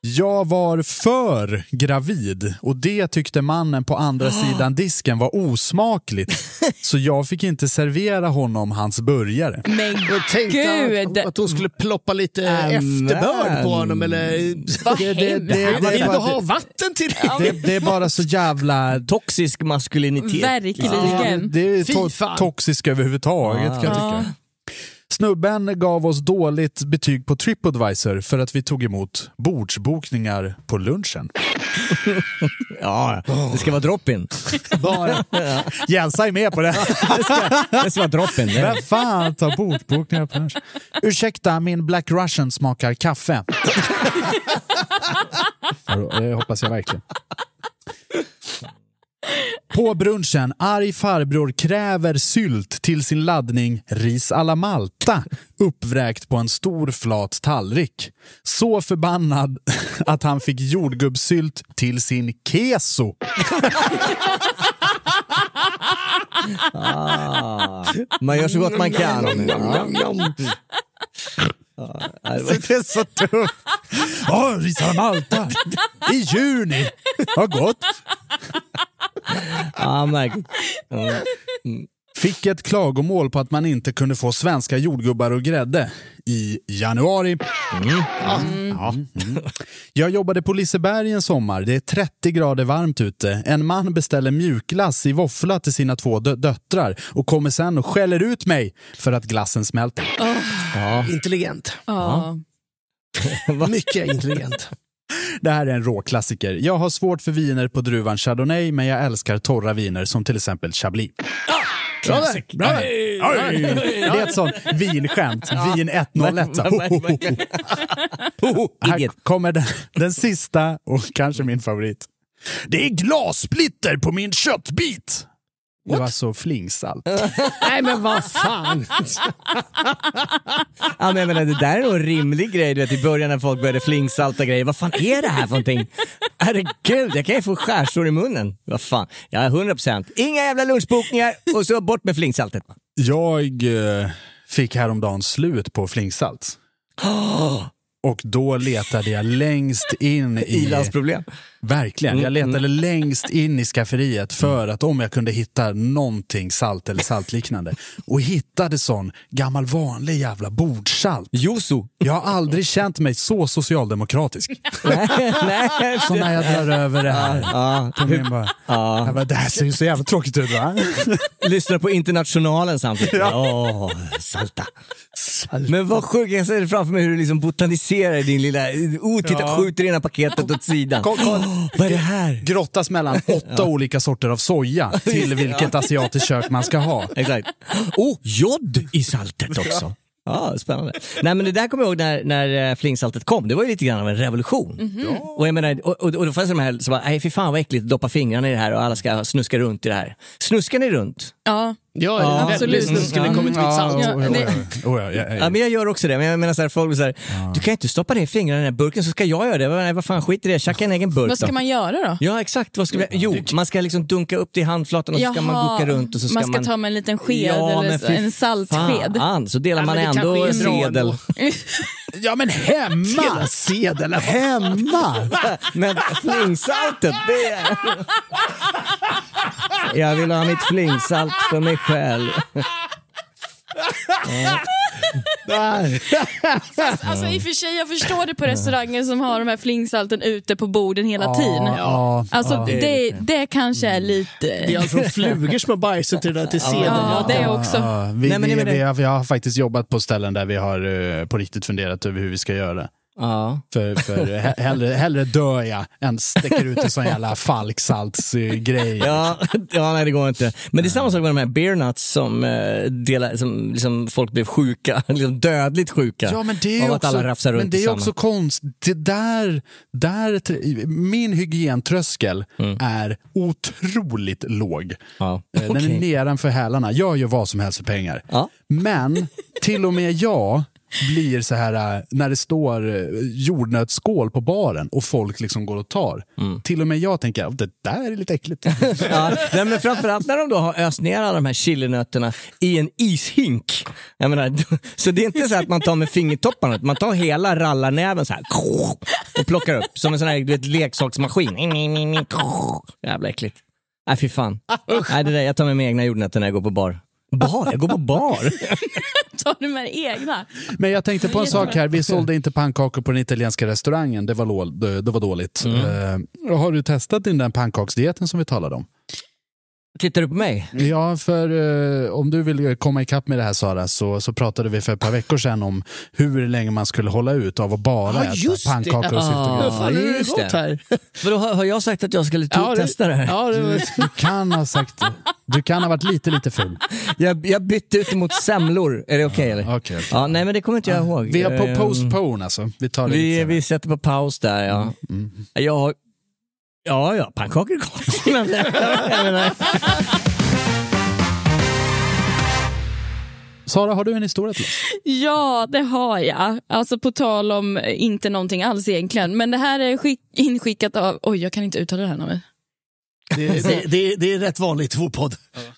Jag var för gravid och det tyckte mannen på andra sidan disken var osmakligt. Så jag fick inte servera honom hans burgare. Men Jag tänkte gud. att, att hon skulle ploppa lite Amen. efterbörd på honom. Eller, Vad Det- det- hemskt. det- det- Vill du bara- ha vatten till det? Det, det är bara så jävla... Toxisk maskulinitet. Verkligen. Det är Fy to- fan. toxiskt överhuvudtaget kan jag tycka. Snubben gav oss dåligt betyg på Tripadvisor för att vi tog emot bordsbokningar på lunchen. [LAUGHS] Ja, det ska vara drop-in. [LAUGHS] Bara. Jensa är med på det. Det ska, det ska vara drop-in. Vem fan tar bordsbokningar på lunch? Ursäkta, min Black Russian smakar kaffe. [LAUGHS] Det hoppas jag verkligen. På brunchen, arg farbror kräver sylt till sin laddning ris alla Malta uppvräkt på en stor flat tallrik. Så förbannad [LAUGHS] att han fick jordgubbssylt till sin keso. Ah, man gör så gott man kan. Ja. [LAUGHS] Det är så tufft. Åh, ris alla Malta i juni. Vad gott. Ja, märkligt. fick ett klagomål på att man inte kunde få svenska jordgubbar och grädde i januari. Ja, mm. Jag jobbade på Liseberg en sommar. Det är 30 grader varmt ute. En man beställer mjukglass i våffla till sina två dö döttrar och kommer sen och skäller ut mig för att glassen smälter. Intelligent. [LAUGHS] Mycket intelligent. Det här är en råklassiker. Jag har svårt för viner på druvan Chardonnay, men jag älskar torra viner som till exempel Chablis. Bra där! Bra där. Det är ett sånt [LAUGHS] vinskämt. Vin 101. [LAUGHS] Här kommer den, den sista och kanske min favorit. Det är glassplitter på min köttbit! Det var alltså flingsalt. [LAUGHS] Nej men vad fan. Ja, men jag menar, det där är nog en rimlig grej du vet, i början när folk började flingsalta grejer. Vad fan är det här för någonting? Herregud, jag kan ju få skärsår i munnen. Vad fan, ja 100 procent. Inga jävla lunchbokningar och så bort med flingsaltet. Jag eh, fick häromdagen slut på flingsalt. [GASPS] Och då letade jag längst in [LAUGHS] i... Ilandsproblem. Verkligen. Jag letade längst in i skafferiet för att om jag kunde hitta någonting salt eller saltliknande. Och hittade sån gammal vanlig jävla bordsalt. Joso. Jag har aldrig känt mig så socialdemokratisk. [LAUGHS] Nej, Så när jag drar över det här. Ja, min bara, jag bara, det här ser ju så jävla tråkigt ut va? [LAUGHS] lyssnar på Internationalen samtidigt. Åh, salta. Men vad sjukt, jag ser det framför mig hur du liksom botaniserar i din lilla... Oh, titta, Ja. skjuter ena paketet åt sidan. Koll, koll. [GASPS] Vad är det här? Grottas mellan åtta olika sorter av soja till [LAUGHS] vilket asiatiskt kök man ska ha. Exakt. Oh, jod i saltet också. Ja, spännande. Nej men det där kommer jag ihåg när, när eh, flingsaltet kom. Det var ju lite grann av en revolution. Och jag menar, och, och, och då fanns det de här som bara, nej fy fan vad äckligt, doppa fingrarna i det här och alla ska snuska runt i det här. Snuskar ni runt? Ja. Ja, Ja, absolut. Nu skulle det kommit. Ja, oh, ja, det- oh, ja, oh, ja, ja, Ja, ja. men jag gör också det, men jag menar så här, folk så här, du kan inte stoppa ner fingrarna i den här burken så ska jag göra det. Nej, vad fan, skit i det, tjacka en egen burk Vad ska då. man göra då? Ja exakt, vad ska vi... jo man ska liksom dunka upp det i handflatan och så ska man gucka runt och så ska man ska ta med en liten sked eller fy en saltsked. Fan, så delar Ja, man det ändå sedel. [LAUGHS] ja men hemma! Sedel. Hemma! [LAUGHS] Men flingsaltet, det är... [LAUGHS] Jag vill ha mitt flingsalt för mig själv. Alltså i och för sig, jag förstår det på restauranger som har de här flingsalten ute på borden hela tiden. ja, Alltså ja. det, det kanske är lite... Det är allt från flugor som har bajsat till det där till sedel. Ja, det också. Ja, vi, Nej, men vi, vi, har, vi har faktiskt jobbat på ställen där vi har eh, på riktigt funderat över hur vi ska göra. Ja. För, för he- hellre, hellre dör jag än sticker ut en sån jävla falksaltsgrej. Ja, ja, nej det går inte. Men det är samma sak med de här beer nuts som, eh, delar, som liksom folk blev sjuka, [LAUGHS] liksom dödligt sjuka Ja, men det är av också, att alla rafsar runt men det är också konst. Det där, där, min hygientröskel är otroligt låg. Mm. Ja. Eh, Den är Okej. nedanför hälarna. Jag gör vad som helst för pengar. Ja. Men till och med jag blir så här äh, när det står äh, jordnötsskål på baren och folk liksom går och tar. Mm. Till och med jag tänker att det där är lite äckligt. [LAUGHS] Ja, men framförallt när de då har öst ner alla de här chilinötterna i en ishink. Menar, så det är inte så att man tar med fingertopparna, man tar hela rallarnäven så här och plockar upp som en sån här du vet, leksaksmaskin. Jävla äckligt. Nej fy fan. [LAUGHS] Nej, det där, jag tar med mig egna jordnötter när jag går på bar. Bar? Jag går på bar? [LAUGHS] Tar du med egna? Men jag tänkte på en sak här. Vi sålde inte pannkakor på den italienska restaurangen. Det var, lå- det, det var dåligt. Eh, har du testat den där pannkaksdieten som vi talade om? Tittar du på mig? Ja, för eh, om du vill komma ikapp med det här Sara, så, så pratade vi för ett par veckor sedan om hur länge man skulle hålla ut av att bara Ja, äta just det. pannkakor och Ja. har det just det. här? [LAUGHS] För då har, har jag sagt att jag skulle det- testa det här? Ja, det var... Du kan ha sagt Du kan ha varit lite, lite full. Jag, jag bytte ut det mot semlor. Är det okej eller? Okej, okej. Ja, nej men det kommer inte jag ihåg. Vi har på Ehm, postpone alltså. Vi tar det lite Vi, vi sätter på paus där ja. Jag har... Ja, ja, pannkakor är gott. [LAUGHS] Menar, Sara, har du en historia till oss? Ja, det har jag. Alltså på tal om eh, inte någonting alls egentligen. Men det här är skick, inskickat av... Oj, jag kan inte uttala det här namnet. det, det, det, det är rätt vanligt i vår podd.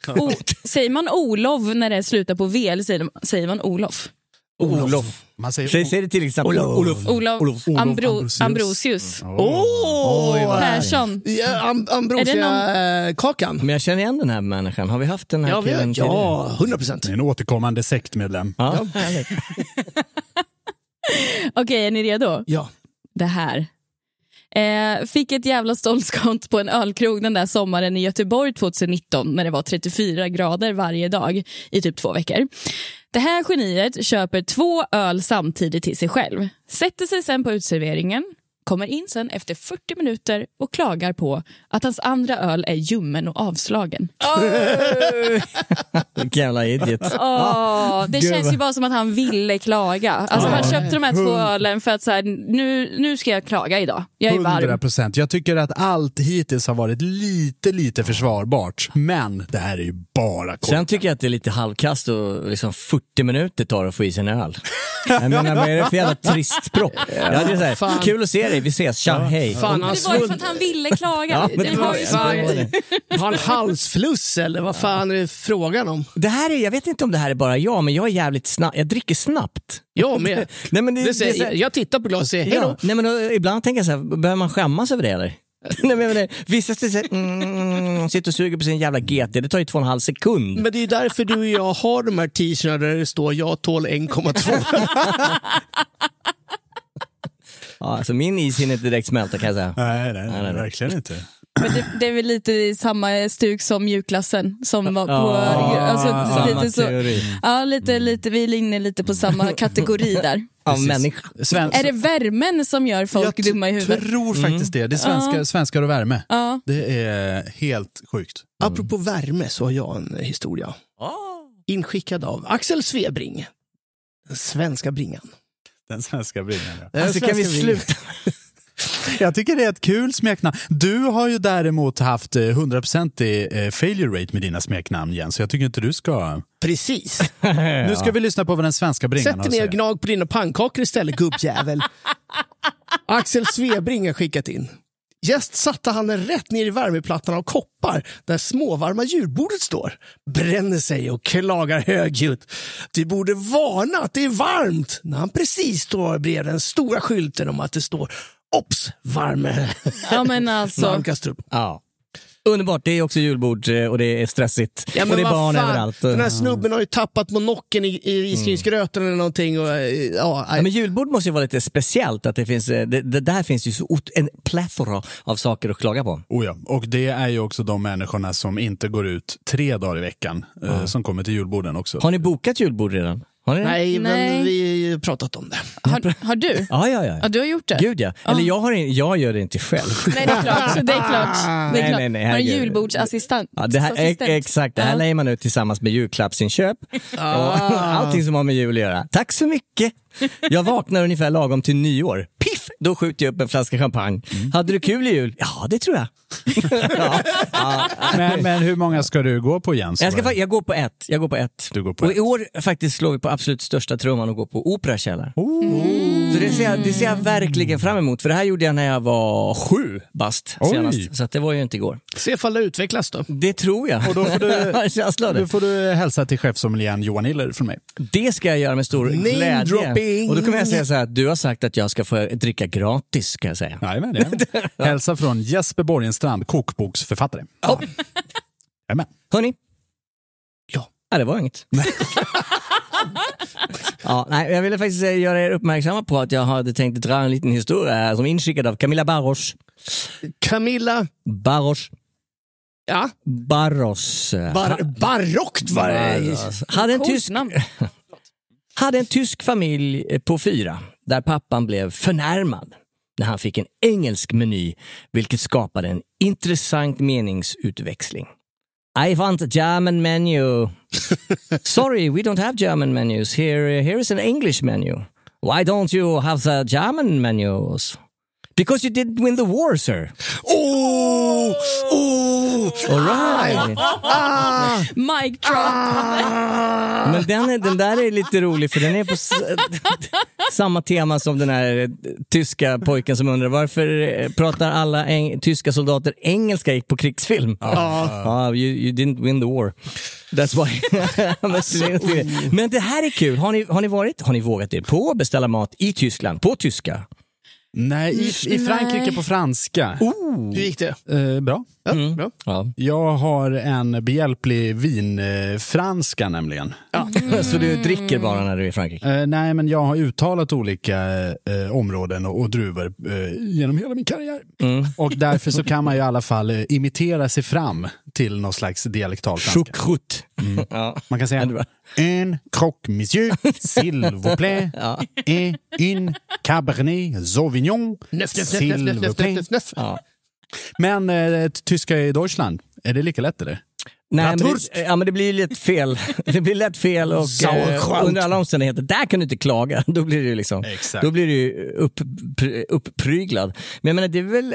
O, säger man Olof när det slutar på V eller säger, säger man Olof? Olof. Man säger Säg, säg det till exempel. Olof. Olof, Olof Ambro, Ambrosius. Åh! Persson. Ja, am Är det Ambrosia-kakan. Men jag känner igen den här människan. Har vi haft den här Ja, killen tidigare? ja, 100 procent. En återkommande sektmedlem. Ja. [LAUGHS] Okej, är ni redo? Ja. Det här. Eh, fick ett jävla ståndskott på en ölkrog den där sommaren i Göteborg 2019 när det var 34 grader varje dag i typ två veckor. Det här geniet köper två öl samtidigt till sig själv, sätter sig sen på utserveringen, kommer in sen efter 40 minuter och klagar på att hans andra öl är ljummen och avslagen. [LAUGHS] Vilken jävla idiot. Åh, det Gud, känns ju bara som att han ville klaga. Alltså, Han köpte de här två ölen för att så här, nu, nu ska jag klaga idag. Jag är 100 varm. procent. Jag tycker att allt hittills har varit lite, lite försvarbart. Men det här är ju bara kort. Sen tycker jag att det är lite halvkast och liksom 40 minuter tar att få i sig en öl. [LAUGHS] Jag menar, vad är det för jävla trist propp? Så här, kul att se dig, vi ses, tja, hej. Fan, Men det var ju för svull- att han ville [LAUGHS] klaga. Ja, men det det var var ju fan... det det. Har han halsfluss eller vad fan är det frågan om? Det här är, jag vet inte om det här är bara jag, men jag är jävligt snabb. Jag dricker snabbt. Jag med. [LAUGHS] Nej, men det, Det det, säger, är så här- jag tittar på glaset och säger hej Ja, då. nej, men då, ibland tänker jag så här, behöver man skämmas över det eller? [LAUGHS] nej, men, men, vissa säger mm, sitter och suger på sin jävla GT, det tar ju två och en halv sekund. Men det är ju därför du och jag har de här t-shirtarna där det står jag tål 1,2. Ja, alltså min is hinner inte direkt smälta kan jag säga. Nej, nej, nej, nej. verkligen inte. Men det, det är väl lite i samma stuk som mjukglassen som var på... Ja, alltså, samma lite så, teori. ja, lite, lite, vi är inne lite på samma [LAUGHS] kategori där. Sven... Är det värmen som gör folk jag dumma i huvudet? tror faktiskt det. Det är svenska, svenskar och värme. Ja. Det är helt sjukt. Apropå värme så har jag en historia. Inskickad av Axel Svebring. Den svenska bringan. Den svenska bringan. Ja. Alltså kan vi sluta? [LAUGHS] Jag tycker det är ett kul smeknamn. Du har ju däremot haft eh, 100% eh, failure rate med dina smeknamn Jens, så jag tycker inte du ska... Precis. [LAUGHS] Nu ska vi lyssna på vad den svenska bringan Sätt har dig att ner och säga. gnag på dina pannkakor istället gubbjävel. [LAUGHS] Axel Svebring har skickat in. Gäst satte han den rätt ner i värmeplattan av koppar där småvarma julbordet står. Bränner sig och klagar högljutt. Du borde varna att det är varmt när han precis står bredvid den stora skylten om att det står Ops! Värme. Ja men [LAUGHS] alltså. Ja. Underbart, det är också julbord eh, och det är stressigt. Ja, och det är barn fan, överallt. Den här snubben har ju tappat monocken i, i risgrynsgröten eller någonting. Och, eh, ja, Ja, men julbord måste ju vara lite speciellt. Att det, finns, eh, det, det där finns ju så ot- en plethora av saker att klaga på. Oh ja. Och det är ju också de människorna som inte går ut tre dagar i veckan eh, som kommer till julborden också. Har ni bokat julbord redan? Har ni det? nej, Nej. men vi har ju pratat om det. Har, har du? [LAUGHS] Ja, ja, ja. Ja, du har gjort det? Gud ja. Eller jag, har in, jag gör det inte själv. [LAUGHS] Nej, det är klart. Det är klart. Det är Nej, klart. nej, nej, har en julbordsassistent. Ja, det här, ex- exakt, det här Ja. lägger man ut tillsammans med julklappsinköp. [LAUGHS] Och allting som har med jul att göra. Tack så mycket! Jag vaknar ungefär lagom till nyår. Piff! Då skjuter jag upp en flaska champagne. Hade du kul i jul? Ja, det tror jag. Ja, ja. Men, men hur många ska du gå på Jens? Jag, ska, jag går på ett. Jag går på ett. Du går på och ett. i år faktiskt slår vi på absolut största trumman och går på Opera Källare. Så det ser, jag, det ser jag verkligen fram emot. För det här gjorde jag när jag var sju bast Oj. senast. Så att det var ju inte igår. Se ifall det utvecklas då. Det tror jag. Och då får du-. [LAUGHS] Då får du hälsa till chefsommelieren Johan Hiller från mig. Det ska jag göra med stor Name glädje. dropping. Och då kommer jag säga så här att du har sagt att jag ska få dricka gratis, ska jag säga. Jajamän. [LAUGHS] Hälsa från Jesper Borgenstrand, kokboksförfattare. Ja. Jajamän. Hörni? Ja. Nej, det var inget. [LAUGHS] ja, nej, jag ville faktiskt eh, göra er uppmärksamma på att jag hade tänkt dra en liten historia här som är inskickad av Camilla Barros. Camilla, Barros. ja, Barros. bar barockt var det. Hade en tysk namn. [LAUGHS] hade en tysk familj på fyra där pappan blev förnärmad när han fick en engelsk meny vilket skapade en intressant meningsutväxling. I want a German menu. [LAUGHS] Sorry, we don't have German menus. Here, here is an English menu. Why don't you have the German menus? Because you didn't win the war, sir. Oh! Oh! All right. Ah! Mic drop. Men den, är, den där är lite rolig för den är på samma tema som den här eh, tyska pojken som undrar varför eh, pratar alla eng- tyska soldater engelska på krigsfilm? Ja, you, you didn't win the war. That's why. [LAUGHS] Men- Men det här är kul. Har ni, har ni varit, har ni vågat er på att beställa mat i Tyskland på tyska? Nej, i, i Frankrike Nej. på franska. Hur gick det? Eh, bra. Ja, Mm. bra. Ja. Jag har en behjälplig vinfranska nämligen. Så du dricker bara när du är i Frankrike? Eh, nej, men jag har uttalat olika eh, områden och, och druvor eh, genom hela min karriär. Mm. Och därför så kan man ju i alla fall eh, imitera sig fram till någon slags dialektal franska. Choucroute. [LAUGHS] Ja. Man kan säga Ja, en croque monsieur, [LAUGHS] s'il vous plaît, et une cabernet sauvignon, s'il vous plaît. Ja. Men eh, tyska i Deutschland, är det lika lätt eller? Nej, men det, ja, men det blir lätt fel. [LAUGHS] Det blir lätt fel och eh, under alla omständigheter, där kan du inte klaga. Då blir du liksom, Exakt. då blir du upp, pr- upppryglad. Men jag menar, det är väl,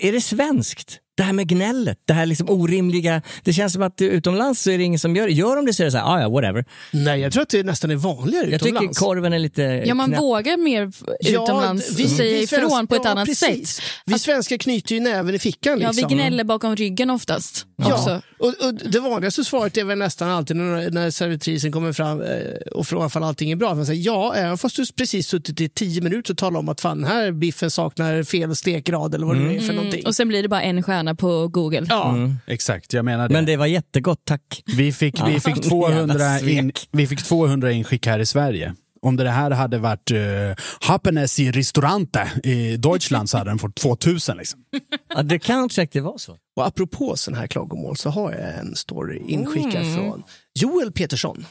är det svenskt? Det här med gnället, det här liksom orimliga. Det känns som att utomlands så är det ingen som gör det. Gör de det så är det så här, ah, ja, whatever. Nej, jag tror att det nästan är vanligare Jag tycker utomlands. korven är lite Ja, man knäpp. vågar mer Ja, utomlands vi- och säga vi ifrån svensk- på ett ja, annat precis. sätt. Vi svenskar knyter ju näven i fickan. Ja, Liksom. vi gnäller bakom ryggen oftast. Ja, Också. och, och det vanligaste svaret är väl nästan alltid när, när servitrisen kommer fram eh, och frågar ifall allting är bra. Man säger ja, även fast du precis suttit i tio minuter och talar om att fan, här biffen saknar fel stekgrad eller vad det är för någonting. Och sen blir det bara en stjärna på Google. Ja, Exakt, jag menar det. Men det var jättegott, tack. Vi fick, vi, fick Jävla 200 svek. in, vi fick 200 inskick här i Sverige. Om det här hade varit uh, Happiness i Restaurante i Deutschland så hade den fått 2000. Liksom. [LAUGHS] Ja, det kan säkert vara så. och apropå sån här klagomål så har jag en story inskickad från Joel Petersson.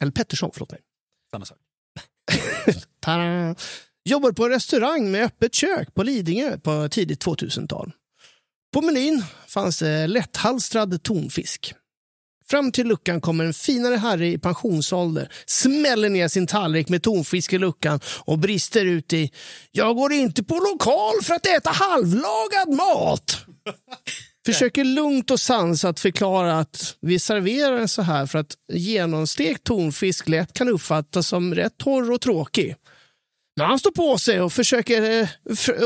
Eller Pettersson, förlåt mig. Samma sak. [LAUGHS] Jobbar på en restaurang med öppet kök på Lidingö på tidigt 2000-tal. På menyn fanns det lätthalstrad tonfisk. Fram till luckan kommer en finare herre i pensionsålder, smäller ner sin tallrik med tonfisk i luckan och brister ut i “Jag går inte på lokal för att äta halvlagad mat”. [LAUGHS] Försöker lugnt och sansat förklara att vi serverar den så här för att genomstekt tonfisk lätt kan uppfattas som rätt torr och tråkig. Men han står på sig och, försöker, eh,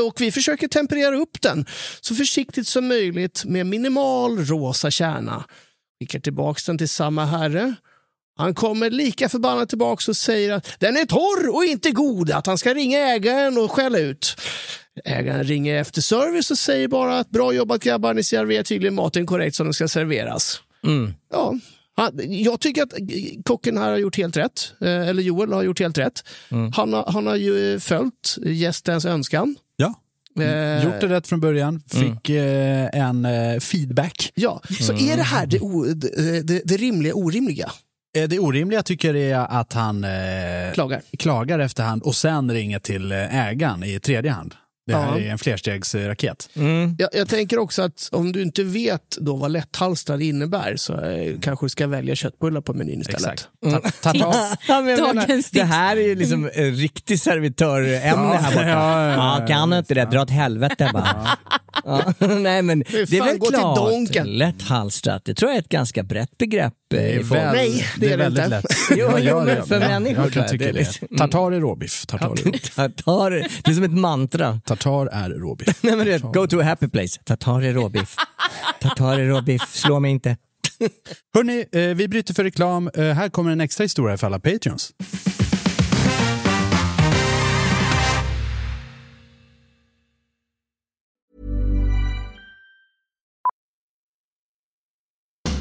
och vi försöker temperera upp den så försiktigt som möjligt med minimal rosa kärna. Skickar tillbaks den till samma herre. Han kommer lika förbannat tillbaks och säger att den är torr och inte god, att han ska ringa ägaren och skälla ut. Ägaren ringer efter service och säger bara att bra jobbat grabbar, ni serverar tydligen maten korrekt som den ska serveras. Mm. Ja, jag tycker att kocken här har gjort helt rätt. Eh, Eller Joel har gjort helt rätt. Han, har, han har ju följt gästens önskan. Ja. Eh, Gjort det rätt från början, fick eh, en eh, feedback. Ja, så är det här det, o, det, det, rimliga orimliga? Eh, Det orimliga tycker jag är att han eh, Klagar. klagar efterhand och sen ringer till ägaren i tredje hand. Det här Ja. är en flerstegsraket. Jag, jag tänker också att om du inte vet då vad lätthalstrad innebär så eh, kanske du ska välja köttbullar på menyn istället. Exakt. Ta- Tartar, [LAUGHS] Ja, menar, det här är ju liksom en riktig servitörämne här borta. ja, ja, ja. Ja, kan du inte det? Dra åt helvete bara. Ja. [LAUGHS] Nej, men det är väl klart. Donken. Lätthalstrat, det tror jag är ett ganska brett begrepp. eh, det väl, Nej, det det är är det väldigt inte. lätt. Jo, jo, men det? för Ja, människor Jag kan tycka det är det. liksom- Tartar är råbiff. Tartar. Tartar, det är som ett mantra. Tartar är råbiff. [LAUGHS] Nej, men du vet, go to a happy place. Tartar är råbiff. [LAUGHS] Tartar är råbiff, slå mig inte. Hörni, eh, vi bryter för reklam. Eh, här kommer en extra historia för alla Patreons.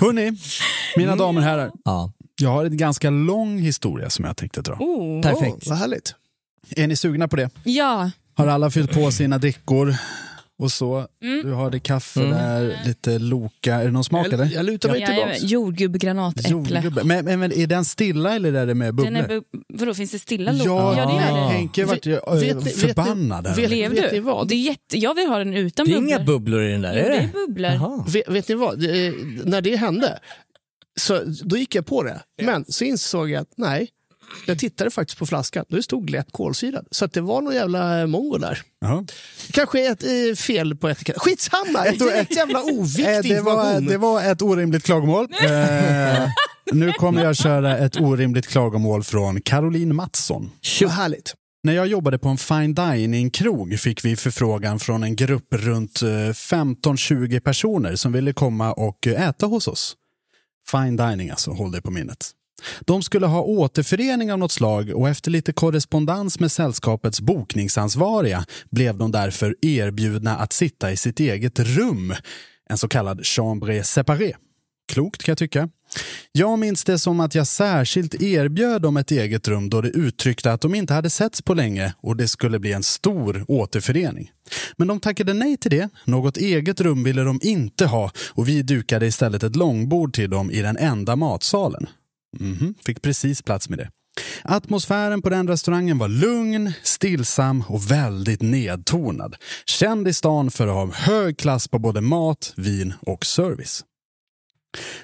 Hörni, mina damer och herrar. Ja. Jag har en ganska lång historia som jag tänkte dra. Oh. Perfekt. Vad härligt. Är ni sugna på det? Ja. Har alla fyllt på sina drickor? Och så, Mm. du har det kaffe Mm. där, lite Loka. Är det någon smak? Jag, jag lutar mig Jajamän. tillbaks. Jordgubb, granat, äpple. Jordgubbe. Men, men, men är den stilla eller är det med bubblor? Den är bu- vadå, finns det stilla låg? Ja, ja, det gör det. Henke vart ju Vet- vet förbannad. vet- Blev vet du? ni vad? Det är jätte... Jag vill ha den utan Det är bubblor. inga bubblor i den där, Jo, är det det? är bubblor. Vet, vet ni vad? Eh, när det hände, så, då gick jag på det. Men så insåg jag att nej, jag tittade faktiskt på flaskan. Då stod lätt kolsyrad. Så att det var någon jävla mongo där. Jaha. Kanske ett eh, fel på etiketten. Skitsamma! [LAUGHS] Det är ett jävla oviktig Eh, det, var, det var ett orimligt klagomål. [LAUGHS] Eh, nu kommer jag köra ett orimligt klagomål från Caroline Mattsson. Vad härligt. När jag jobbade på en fine dining-krog fick vi förfrågan från en grupp runt eh, 15-20 personer som ville komma och eh, äta hos oss. Fine dining alltså, håll det på minnet. De skulle ha återförening av något slag och efter lite korrespondens med sällskapets bokningsansvariga blev de därför erbjudna att sitta i sitt eget rum, en så kallad chambre séparée. Klokt kan jag tycka. Jag minns det som att jag särskilt erbjöd dem ett eget rum då det uttryckte att de inte hade setts på länge och det skulle bli en stor återförening. Men de tackade nej till det. Något eget rum ville de inte ha och vi dukade istället ett långbord till dem i den enda matsalen. Mhm, fick precis plats med det. Atmosfären på den restaurangen var lugn, stillsam och väldigt nedtonad. Känd i stan för att ha hög klass på både mat, vin och service.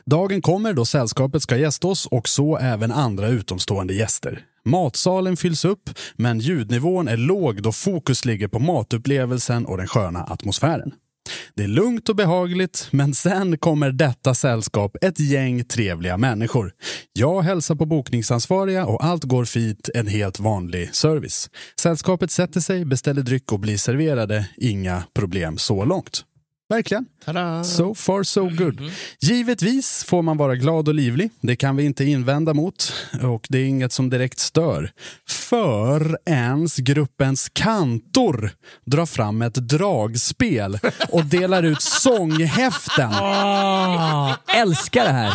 Dagen kommer då sällskapet ska gästa oss och så även andra utomstående gäster. Matsalen fylls upp, men ljudnivån är låg då fokus ligger på matupplevelsen och den sköna atmosfären. Det är lugnt och behagligt, men sen kommer detta sällskap ett gäng trevliga människor. Jag hälsar på bokningsansvariga och allt går fint, en helt vanlig service. Sällskapet sätter sig, beställer dryck och blir serverade. Inga problem så långt. Verkligen. Tada. So far so good. Givetvis får man vara glad och livlig. Det kan vi inte invända mot. Och det är inget som direkt stör. För ens gruppens kantor drar fram ett dragspel och delar ut [LAUGHS] sånghäften. Ah, älskar det här.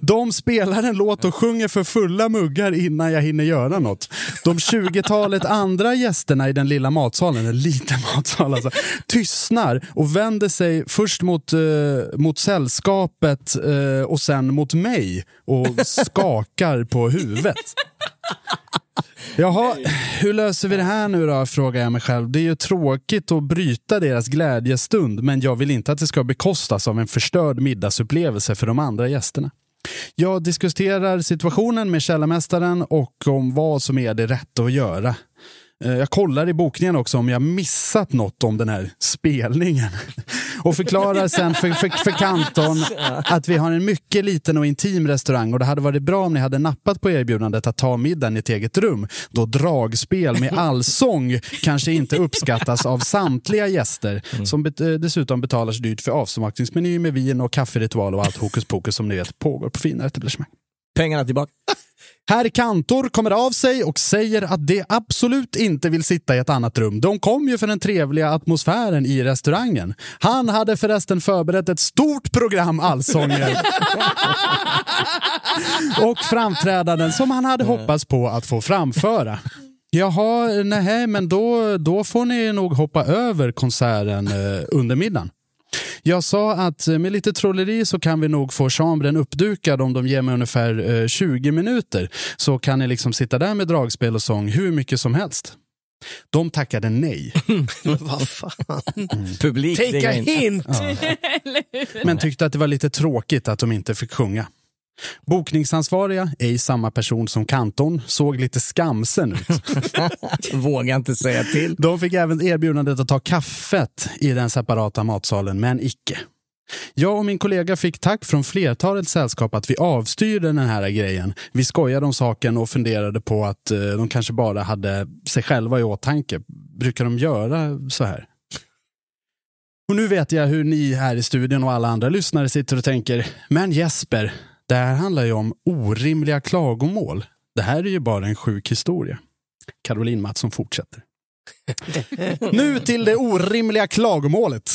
De spelar en låt och sjunger för fulla muggar innan jag hinner göra något. De 20-talet andra gästerna i den lilla matsalen, en liten matsal alltså, tystnar och vänder sig först mot, eh, mot sällskapet eh, och sen mot mig och [LAUGHS] skakar på huvudet. Jaha, hur löser vi det här nu då, frågar jag mig själv. Det är ju tråkigt att bryta deras glädjestund, men jag vill inte att det ska bekostas av en förstörd middagsupplevelse för de andra gästerna. Jag diskuterar situationen med källarmästaren och om vad som är det rätta att göra. Eh, jag kollar i bokningen också om jag missat något om den här spelningen. [LAUGHS] Och förklarar sen för, för, för Kanton att vi har en mycket liten och intim restaurang och det hade varit bra om ni hade nappat på erbjudandet att ta middagen i ett eget rum. Då dragspel med allsång kanske inte uppskattas av samtliga gäster som bet- eh, dessutom betalar så dyrt för avsmakningsmeny med vin och kafferitual och allt hokus pokus som ni vet pågår på fina etablissemang. Pengarna tillbaka. Herr Kantor kommer av sig och säger att de absolut inte vill sitta i ett annat rum. De kom ju för den trevliga atmosfären i restaurangen. Han hade förresten förberett ett stort program allsånger. [LAUGHS] och framträdanden som han hade hoppats på att få framföra. Jaha, nej, men då, då får ni nog hoppa över konserten eh, under middagen. Jag sa att eh, med lite trolleri så kan vi nog få chambren uppdukad om de ger mig ungefär eh, 20 minuter. Så kan ni liksom sitta där med dragspel och sång hur mycket som helst. De tackade nej. [LAUGHS] [LAUGHS] Vad fan. Publik Take a inte. hint! [LAUGHS] Men tyckte att det var lite tråkigt att de inte fick sjunga. Bokningsansvariga, ej samma person som kanton, såg lite skamsen ut. [LAUGHS] Vågar inte säga till. De fick även erbjudandet att ta kaffet i den separata matsalen, men icke. Jag och min kollega fick tack från flertalet sällskap att vi avstyrde den här grejen. Vi skojade om saken och funderade på att eh, de kanske bara hade sig själva i åtanke. Brukar de göra så här? Och nu vet jag hur ni här i studion och alla andra lyssnare sitter och tänker, men Jesper, det här handlar ju om orimliga klagomål. Det här är ju bara en sjuk historia. Caroline Mattsson fortsätter. [LAUGHS] Nu till det orimliga klagomålet.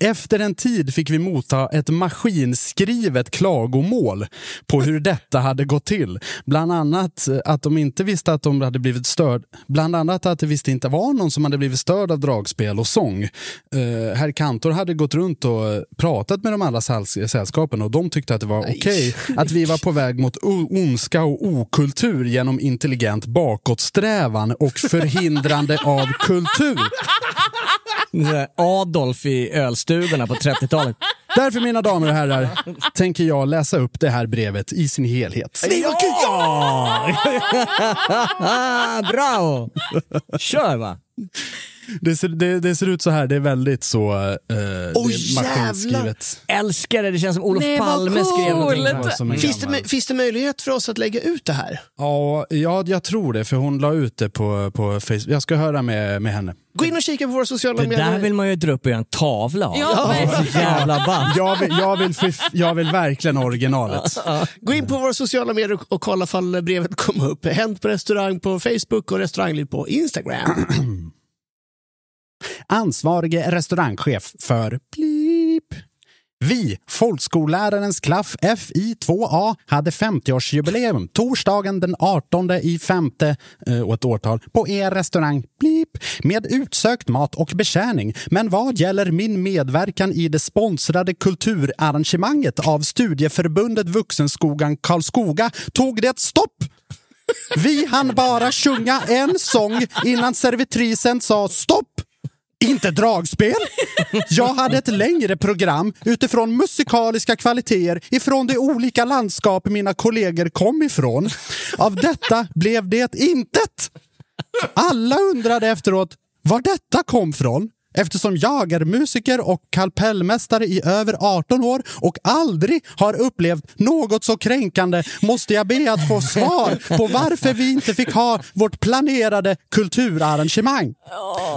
Efter en tid fick vi motta ett maskinskrivet klagomål på hur detta hade gått till. Bland annat att de inte visste att de hade blivit störd. Bland annat att det visst inte var någon som hade blivit störd av dragspel och sång. Uh, herr Kantor hade gått runt och pratat med de säll- sällskapen och de tyckte att det var okej att vi var på väg mot ondska och okultur genom intelligent bakåtsträvan och förhindrande av kultur. [LAUGHS] Adolf i ölstugorna på 30-talet. Därför mina damer och herrar tänker jag läsa upp det här brevet i sin helhet. [LAUGHS] Bravo! Kör va! Det ser, det, det ser ut så här, det är väldigt så eh, det är maskinskrivet. Älskar det, det känns som Olof Nej, Palme skrev någonting. Ja, Finns det, finns det möjlighet för oss att lägga ut det här? Ja, ja, jag tror det, för hon la ut det på, på Facebook. Jag ska höra med, med henne. Gå in och kika på våra sociala Det medier. där vill man ju dra upp och göra en tavla av. Ja, Det är så jävla band. Jag vill, jag vill, jag vill verkligen originalet. Gå in på våra sociala medier och- och kolla ifall brevet kom upp. Hänt på restaurang på Facebook och restaurangliv på Instagram. [CLEARS THROAT] Ansvarige restaurangchef för Blip. Vi, folkskollärarens klaff FI2A, hade 50-årsjubileum torsdagen den 18 i femte eh, och ett årtal på er restaurang Blip med utsökt mat och betjäning. Men vad gäller min medverkan i det sponsrade kulturarrangemanget av studieförbundet Vuxenskogan Karlskoga tog det stopp. Vi hann bara sjunga en sång innan servitrisen sa stopp. Inte dragspel. Jag hade ett längre program utifrån musikaliska kvaliteter ifrån de olika landskap mina kollegor kom ifrån. Av detta blev det intet. Alla undrade efteråt var detta kom från. Eftersom jag är musiker och kapellmästare i över 18 år och aldrig har upplevt något så kränkande måste jag be att få svar på varför vi inte fick ha vårt planerade kulturarrangemang.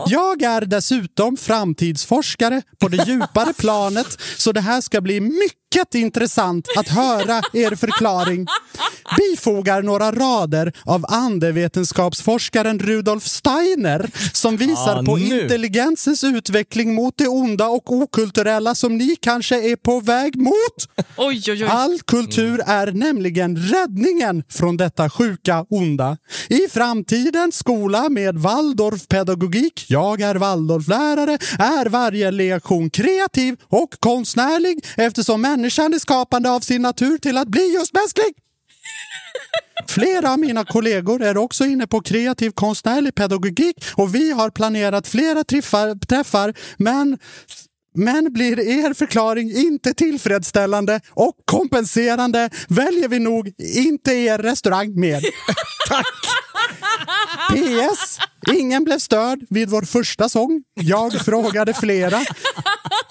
Jag är dessutom framtidsforskare på det djupare planet så det här ska bli mycket intressant att höra er förklaring. Bifogar några rader av andevetenskapsforskaren Rudolf Steiner som visar Ah, på nu. intelligensens utveckling mot det onda och okulturella som ni kanske är på väg mot. Oj, oj, oj. All kultur är nämligen räddningen från detta sjuka onda. I framtidens skola med Waldorfpedagogik, jag är Waldorflärare, är varje lektion kreativ och konstnärlig eftersom människan Människan är skapande av sin natur till att bli just mänsklig. Flera av mina kollegor är också inne på kreativ konstnärlig pedagogik och vi har planerat flera träffar, träffar men men blir er förklaring inte tillfredsställande och kompenserande väljer vi nog inte er restaurang mer. [LAUGHS] Tack! PS. Ingen blev störd vid vår första sång. Jag frågade flera.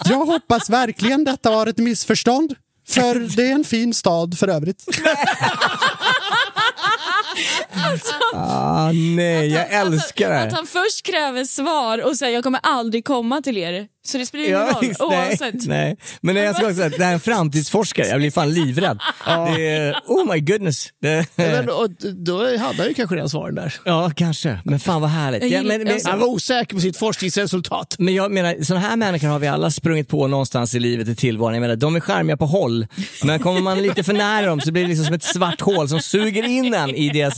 Jag hoppas verkligen detta var ett missförstånd. För det är en fin stad för övrigt. Ah, nej, jag älskar Att det. han först kräver svar och säger jag kommer aldrig komma till er. Så det spelar ingen roll nej, oavsett. nej. Men jag ska också säga, det här är en framtidsforskare, jag blir fan livrädd. [LAUGHS] Det är, oh my goodness. Det, Men, och, då hade han ju kanske redan svaren där. ja, kanske. Men fan vad härligt. Jag Ja, gillar- men, men, Han var osäker på sitt forskningsresultat. men jag menar, sådana här människor har vi alla sprungit på någonstans i livet i tillvaron. Jag menar, de är charmiga på håll, men kommer man lite för nära dem så blir det liksom som ett svart hål som suger in en i deras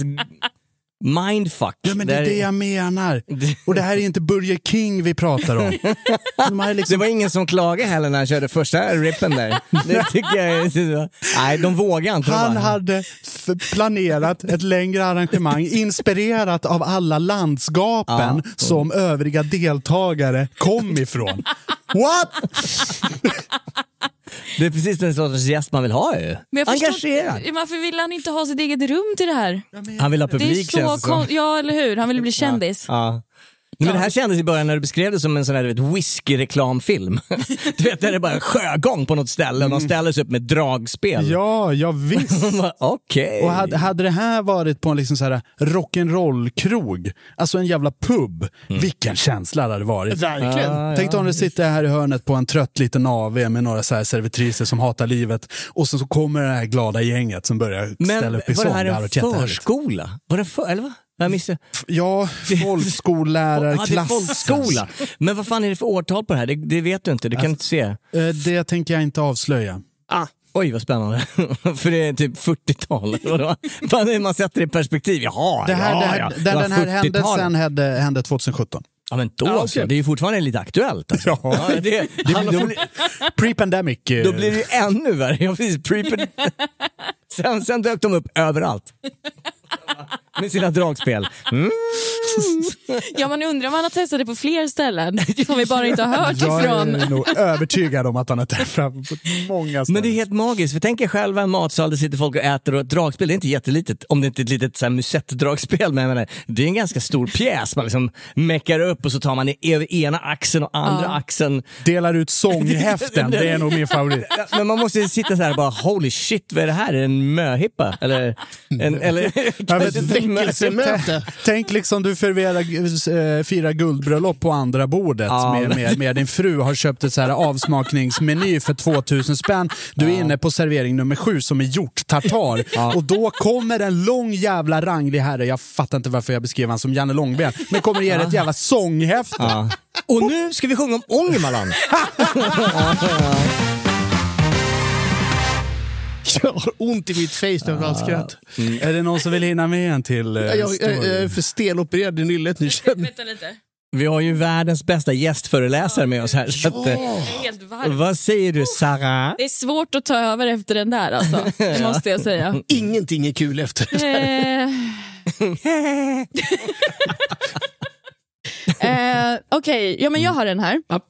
mindfuck. Ja, men det är det jag menar. [LAUGHS] Och det här är inte Burger King vi pratar om. [LAUGHS] De är Det liksom var ingen som klagade heller när han körde första rippen där. [LAUGHS] Det tycker jag. Nej, de vågar inte. Han bara- hade planerat ett längre arrangemang inspirerat av alla landskapen som övriga deltagare kom ifrån. What? Det är precis den sortens gäst man vill ha ju. Men jag förstår- Engagerad. Varför vill han inte ha sitt eget rum till det här? Han vill ha Det är publik så känns det som. Ja, eller hur? Han vill bli kändis. Ja. Men det här kändes i början när du beskrev det som en sån här whisky-reklamfilm. [LAUGHS] Du vet, där det är bara sjögång på något ställe och de ställer sig upp med dragspel. Ja, ja visst. [LAUGHS] Okej. Och hade, hade det här varit på en liksom så här rock'n'roll-krog, alltså en jävla pub, vilken känsla det hade varit. Verkligen. Tänk dig om du sitter här i hörnet på en trött liten AV med några så här servitriser som hatar livet och så, så kommer det här glada gänget som börjar ställa Men upp i var sång. det här en förskola? Var det för, eller vad? Jag missade. Ja, [LAUGHS] folkskollärare, Ja, det är folkskola. Men vad fan är det för årtal på det här? Det, det vet du inte, du kan inte se. Eh, Det tänker jag inte avslöja. Ah, Oj vad spännande. [LAUGHS] För det är typ 40-tal. eller vadå? Fan, det- Man sätter det i perspektiv. Jaha, Det här, ja, det här, ja. Det var den här 40-tal. händelsen hände, hände 2017. Ja men då Ja, så, okej. det är ju fortfarande lite aktuellt. Alltså. Ja. det, Det, han, då, Pre-pandemic. eh, då blir det ju ännu värre. Ja, precis, pre- [LAUGHS] sen, sen dök de upp överallt. Med sina dragspel. Mm. [LAUGHS] Ja, man undrar om han har testat det på fler ställen [LAUGHS] som vi bara inte har hört Jag ifrån. är nog [LAUGHS] övertygad om att han har träffat på många ställen. Men det är helt magiskt, för tänk er själva en matsal där sitter folk och äter och ett dragspel, det är inte jättelitet om det inte är ett litet så här, musettdragspel, men jag menar, det är en ganska stor pjäs. Man liksom meckar upp och så tar man i ena axeln och andra Ja. axeln. Delar ut sånghäften, det är nog min favorit. Men man måste ju sitta så här och bara holy shit, vad är det här? Är det en möhippa? Eller, en, eller Väckelsemöte. Tänk liksom du förverar, äh, firar guldbröllop på andra bordet Ja, med, med, med din fru har köpt ett så här avsmakningsmeny för 2000 spänn. Du är inne på servering nummer sju som är gjort tartar och då kommer en lång jävla ranglig herre, jag fattar inte varför jag beskrev han som Janne Långben, men kommer ge er ett jävla sånghäfte. Ja. Och nu ska vi sjunga om Ångermanland. [LAUGHS] [LAUGHS] Jag har ont i mitt face när jag skratt. Är det någon som vill hinna med en till eh, Jag, jag, jag är för stelopererad i nyllet nu. Vänta lite. Vi har ju världens bästa gästföreläsare med oss här. Så att, eh, helt varm. vad säger du Sarah? Det är svårt att ta över efter den där alltså, [LAUGHS] det måste jag säga. Ingenting är kul efter det. Eh, [LAUGHS] eh, Okej, ja, men jag har den här. Ja.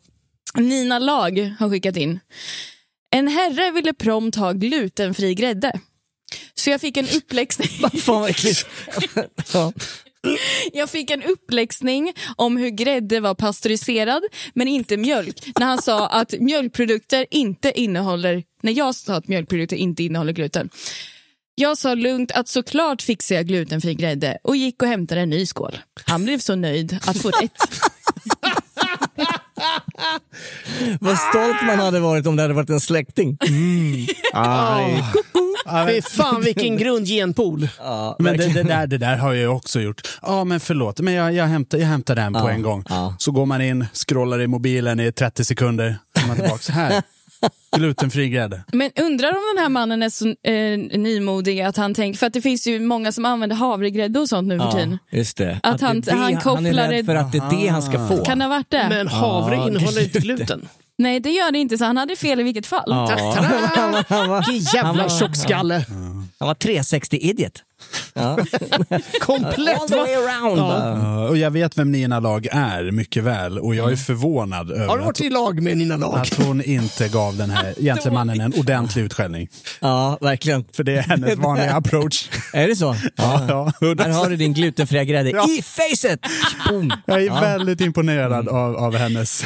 Nina Lag har skickat in. En herre ville prompt ha glutenfri grädde. Så jag fick en uppläxning. [LAUGHS] Fan vad. [LAUGHS] Jag fick en uppläxning om hur grädde var pasteuriserad men inte mjölk. När han sa att mjölkprodukter inte innehåller, när jag sa att mjölkprodukter inte innehåller gluten. Jag sa lugnt att såklart fixar jag glutenfri grädde och gick och hämtade en ny skål. Han blev så nöjd att få rätt. [LAUGHS] Vad stolt man hade varit om det hade varit en släkting. Fy fan vilken grund genpool. Ja, Men det, det, där, det där har jag också gjort. Ja, men förlåt, men jag, jag, hämtar, jag hämtar den på Ja, en gång. ja. Så går man in, scrollar i mobilen i 30 sekunder, kommer man tillbaka. Här, glutenfri grädde. Men undrar om den här mannen är så eh, nymodig att han tänker, för att det finns ju många som använder havregrädde och sånt nu för tiden. Ja, just det. Att är han- det, han han kopplar är rädd det- för att det är det han ska få. Kan det ha varit det? Men havre Ja, innehåller inte gluten. Nej, det gör det inte, så han hade fel i vilket fall. Ja. Vilken jävla tjockskalle. Han var 360 idiot. Ja. [LAUGHS] Komplett All the way around. Ja. Ja, och jag vet vem Nina Lag är mycket väl och jag är förvånad Har du över varit att, i lag med Nina Lag? att hon inte gav den här [LAUGHS] gentlemannen en ordentlig utskällning. Ja, verkligen. För det är hennes vanliga [LAUGHS] approach. Är det så? Ja, ja. Här har du din glutenfria grädde Ja. i facet! Boom. Jag är Ja. väldigt imponerad av, av hennes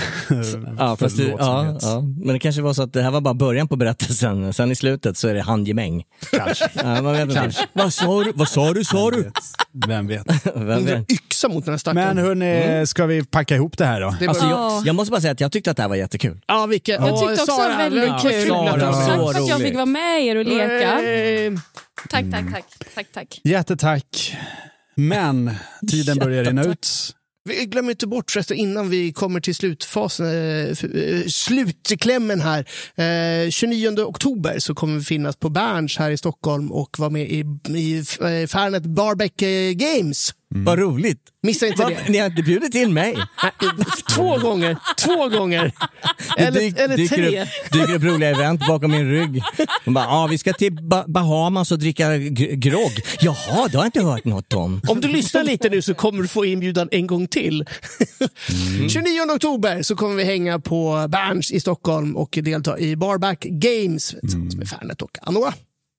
Ja, fast det, ja, ja, men det kanske var så att det här var bara början på berättelsen. Sen i slutet så är det handgemäng. Kanske. Ja, man vet inte. Vad sa du? Vad sa du? Sa du? Vem vet. [LAUGHS] Vem Hon drar vet? yxa mot den här stackaren. Men hörni, ska vi packa ihop det här då? Det var, Alltså, Ja. jag, jag måste bara säga att jag tyckte att det här var jättekul. ja, vilka, Jag tyckte också det var väldigt vad kul. Sara, att du- så Tack för att jag roligt. fick vara med er och leka. Tack, tack, tack. tack, tack. Jättetack. Men tiden börjar rinna ut. Vi glömmer inte bort förresten innan vi kommer till slutfasen, eh, eh slutklämmen här. Eh, 29 oktober så kommer vi finnas på Berns här i Stockholm och vara med i, i eh, Fanet Barbeck eh, Games. Games. Vad roligt. Missa inte Va, det. ni har inte bjudit in mig. [LAUGHS] Två gånger, två gånger. Eller, dyk- eller dyker, tre. upp, dyker upp roliga event bakom min rygg. De bara, ah, vi ska till ba Bahamas och dricka grogg. Jaha, det har jag inte hört något om. Om du lyssnar lite nu så kommer du få inbjudan en gång till. [LAUGHS] 29 oktober så kommer vi hänga på Berns i Stockholm och delta i Barback Games tillsammans med Fanet och Anoa.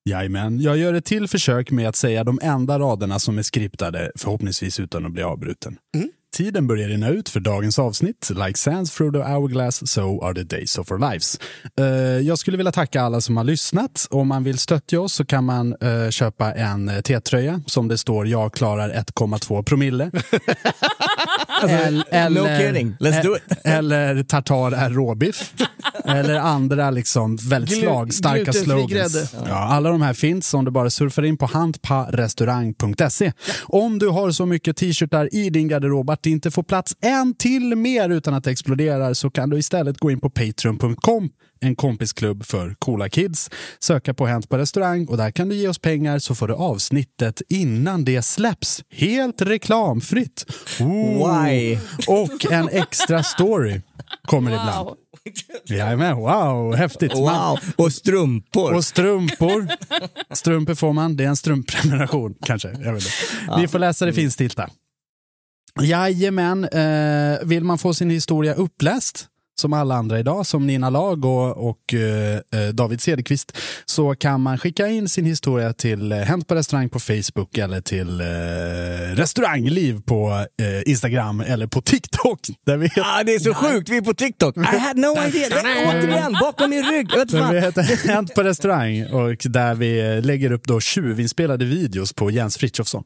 Jajamän, jag gör ett till försök med att säga de enda raderna som är skriptade, förhoppningsvis utan att bli avbruten. Mm. Tiden börjar rinna ut för dagens avsnitt. Like sands through the hourglass, so are the days of our lives. Eh, jag skulle vilja tacka alla som har lyssnat. Om man vill stötta oss så kan man eh, köpa en eh, T-tröja som det står “Jag klarar 1,2 promille”. [LAUGHS] no kidding. Let's do it. Eller tartar är råbiff. eller andra liksom väldigt slagstarka slogans. Ja, alla de här finns om du bara surfar in på handparestaurang.se. Om du har så mycket t-shirtar i din garderob att inte får plats en till mer utan att det exploderar så kan du istället gå in på patreon.com en kompisklubb för coola kids. Söka på Hänt på restaurang och där kan du ge oss pengar så får du avsnittet innan det släpps. Helt reklamfritt. Ooh. Why? Och en extra story kommer ibland. Jajamän, wow, häftigt. Man- Wow, och strumpor. och strumpor. Strumpor får man. Det är en strumpprenumeration kanske. Jag vet inte. Ni får läsa det finstilta. Jajamän. Eh, vill man få sin historia uppläst som alla andra idag, som Nina Lag och, och eh, eh, David Cederqvist, så kan man skicka in sin historia till eh, Hänt på restaurang på Facebook eller till eh, Restaurangliv på eh, Instagram eller på TikTok. Där vi Ah, det är så sjukt, vi är på TikTok. I had no idea. Återigen bakom min rygg. Där vi heter Hänt på restaurang och där vi eh, lägger upp då tjuvinspelade videos på Jens Frithiofsson.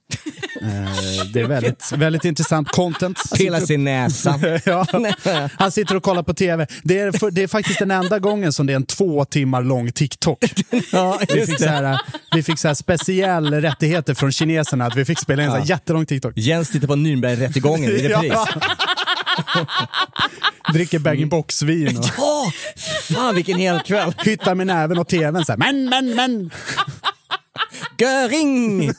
Eh, Det är väldigt, väldigt intressant content. Pilla sin näsa. [LAUGHS] Ja, [LAUGHS] han sitter och kollar på tv. Det är, för, det är faktiskt den enda gången som det är en två timmar lång TikTok. [LAUGHS] Ja, Vi fick, så här, vi fick så här speciell rättigheter från kineserna att vi fick spela in en så här jättelång TikTok. Jens tittar på Nürnbergrättegången i [LAUGHS] repris. Ja. Dricker bag-in-box-vin och Ja, fan vilken hel kväll. hyttar med näven och tvn. Så här, men, men, men. Göring! [LAUGHS]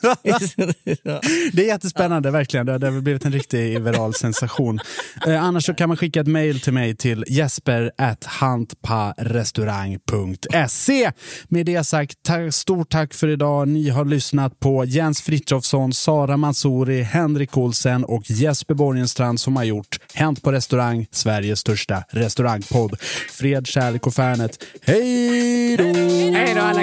Det är jättespännande, verkligen. Det har, blivit en riktig viral sensation. Eh, annars så kan man skicka ett mejl till mig till jesper.hantparestaurang.se. Med det sagt, ta- stort tack för idag. Ni har lyssnat på Jens Frithiofsson, Sara Mansouri, Henrik Olsen och Jesper Borgenstrand som har gjort Hänt på restaurang, Sveriges största restaurangpodd. Fred, kärlek och Färnet. Hej då! Hej då alla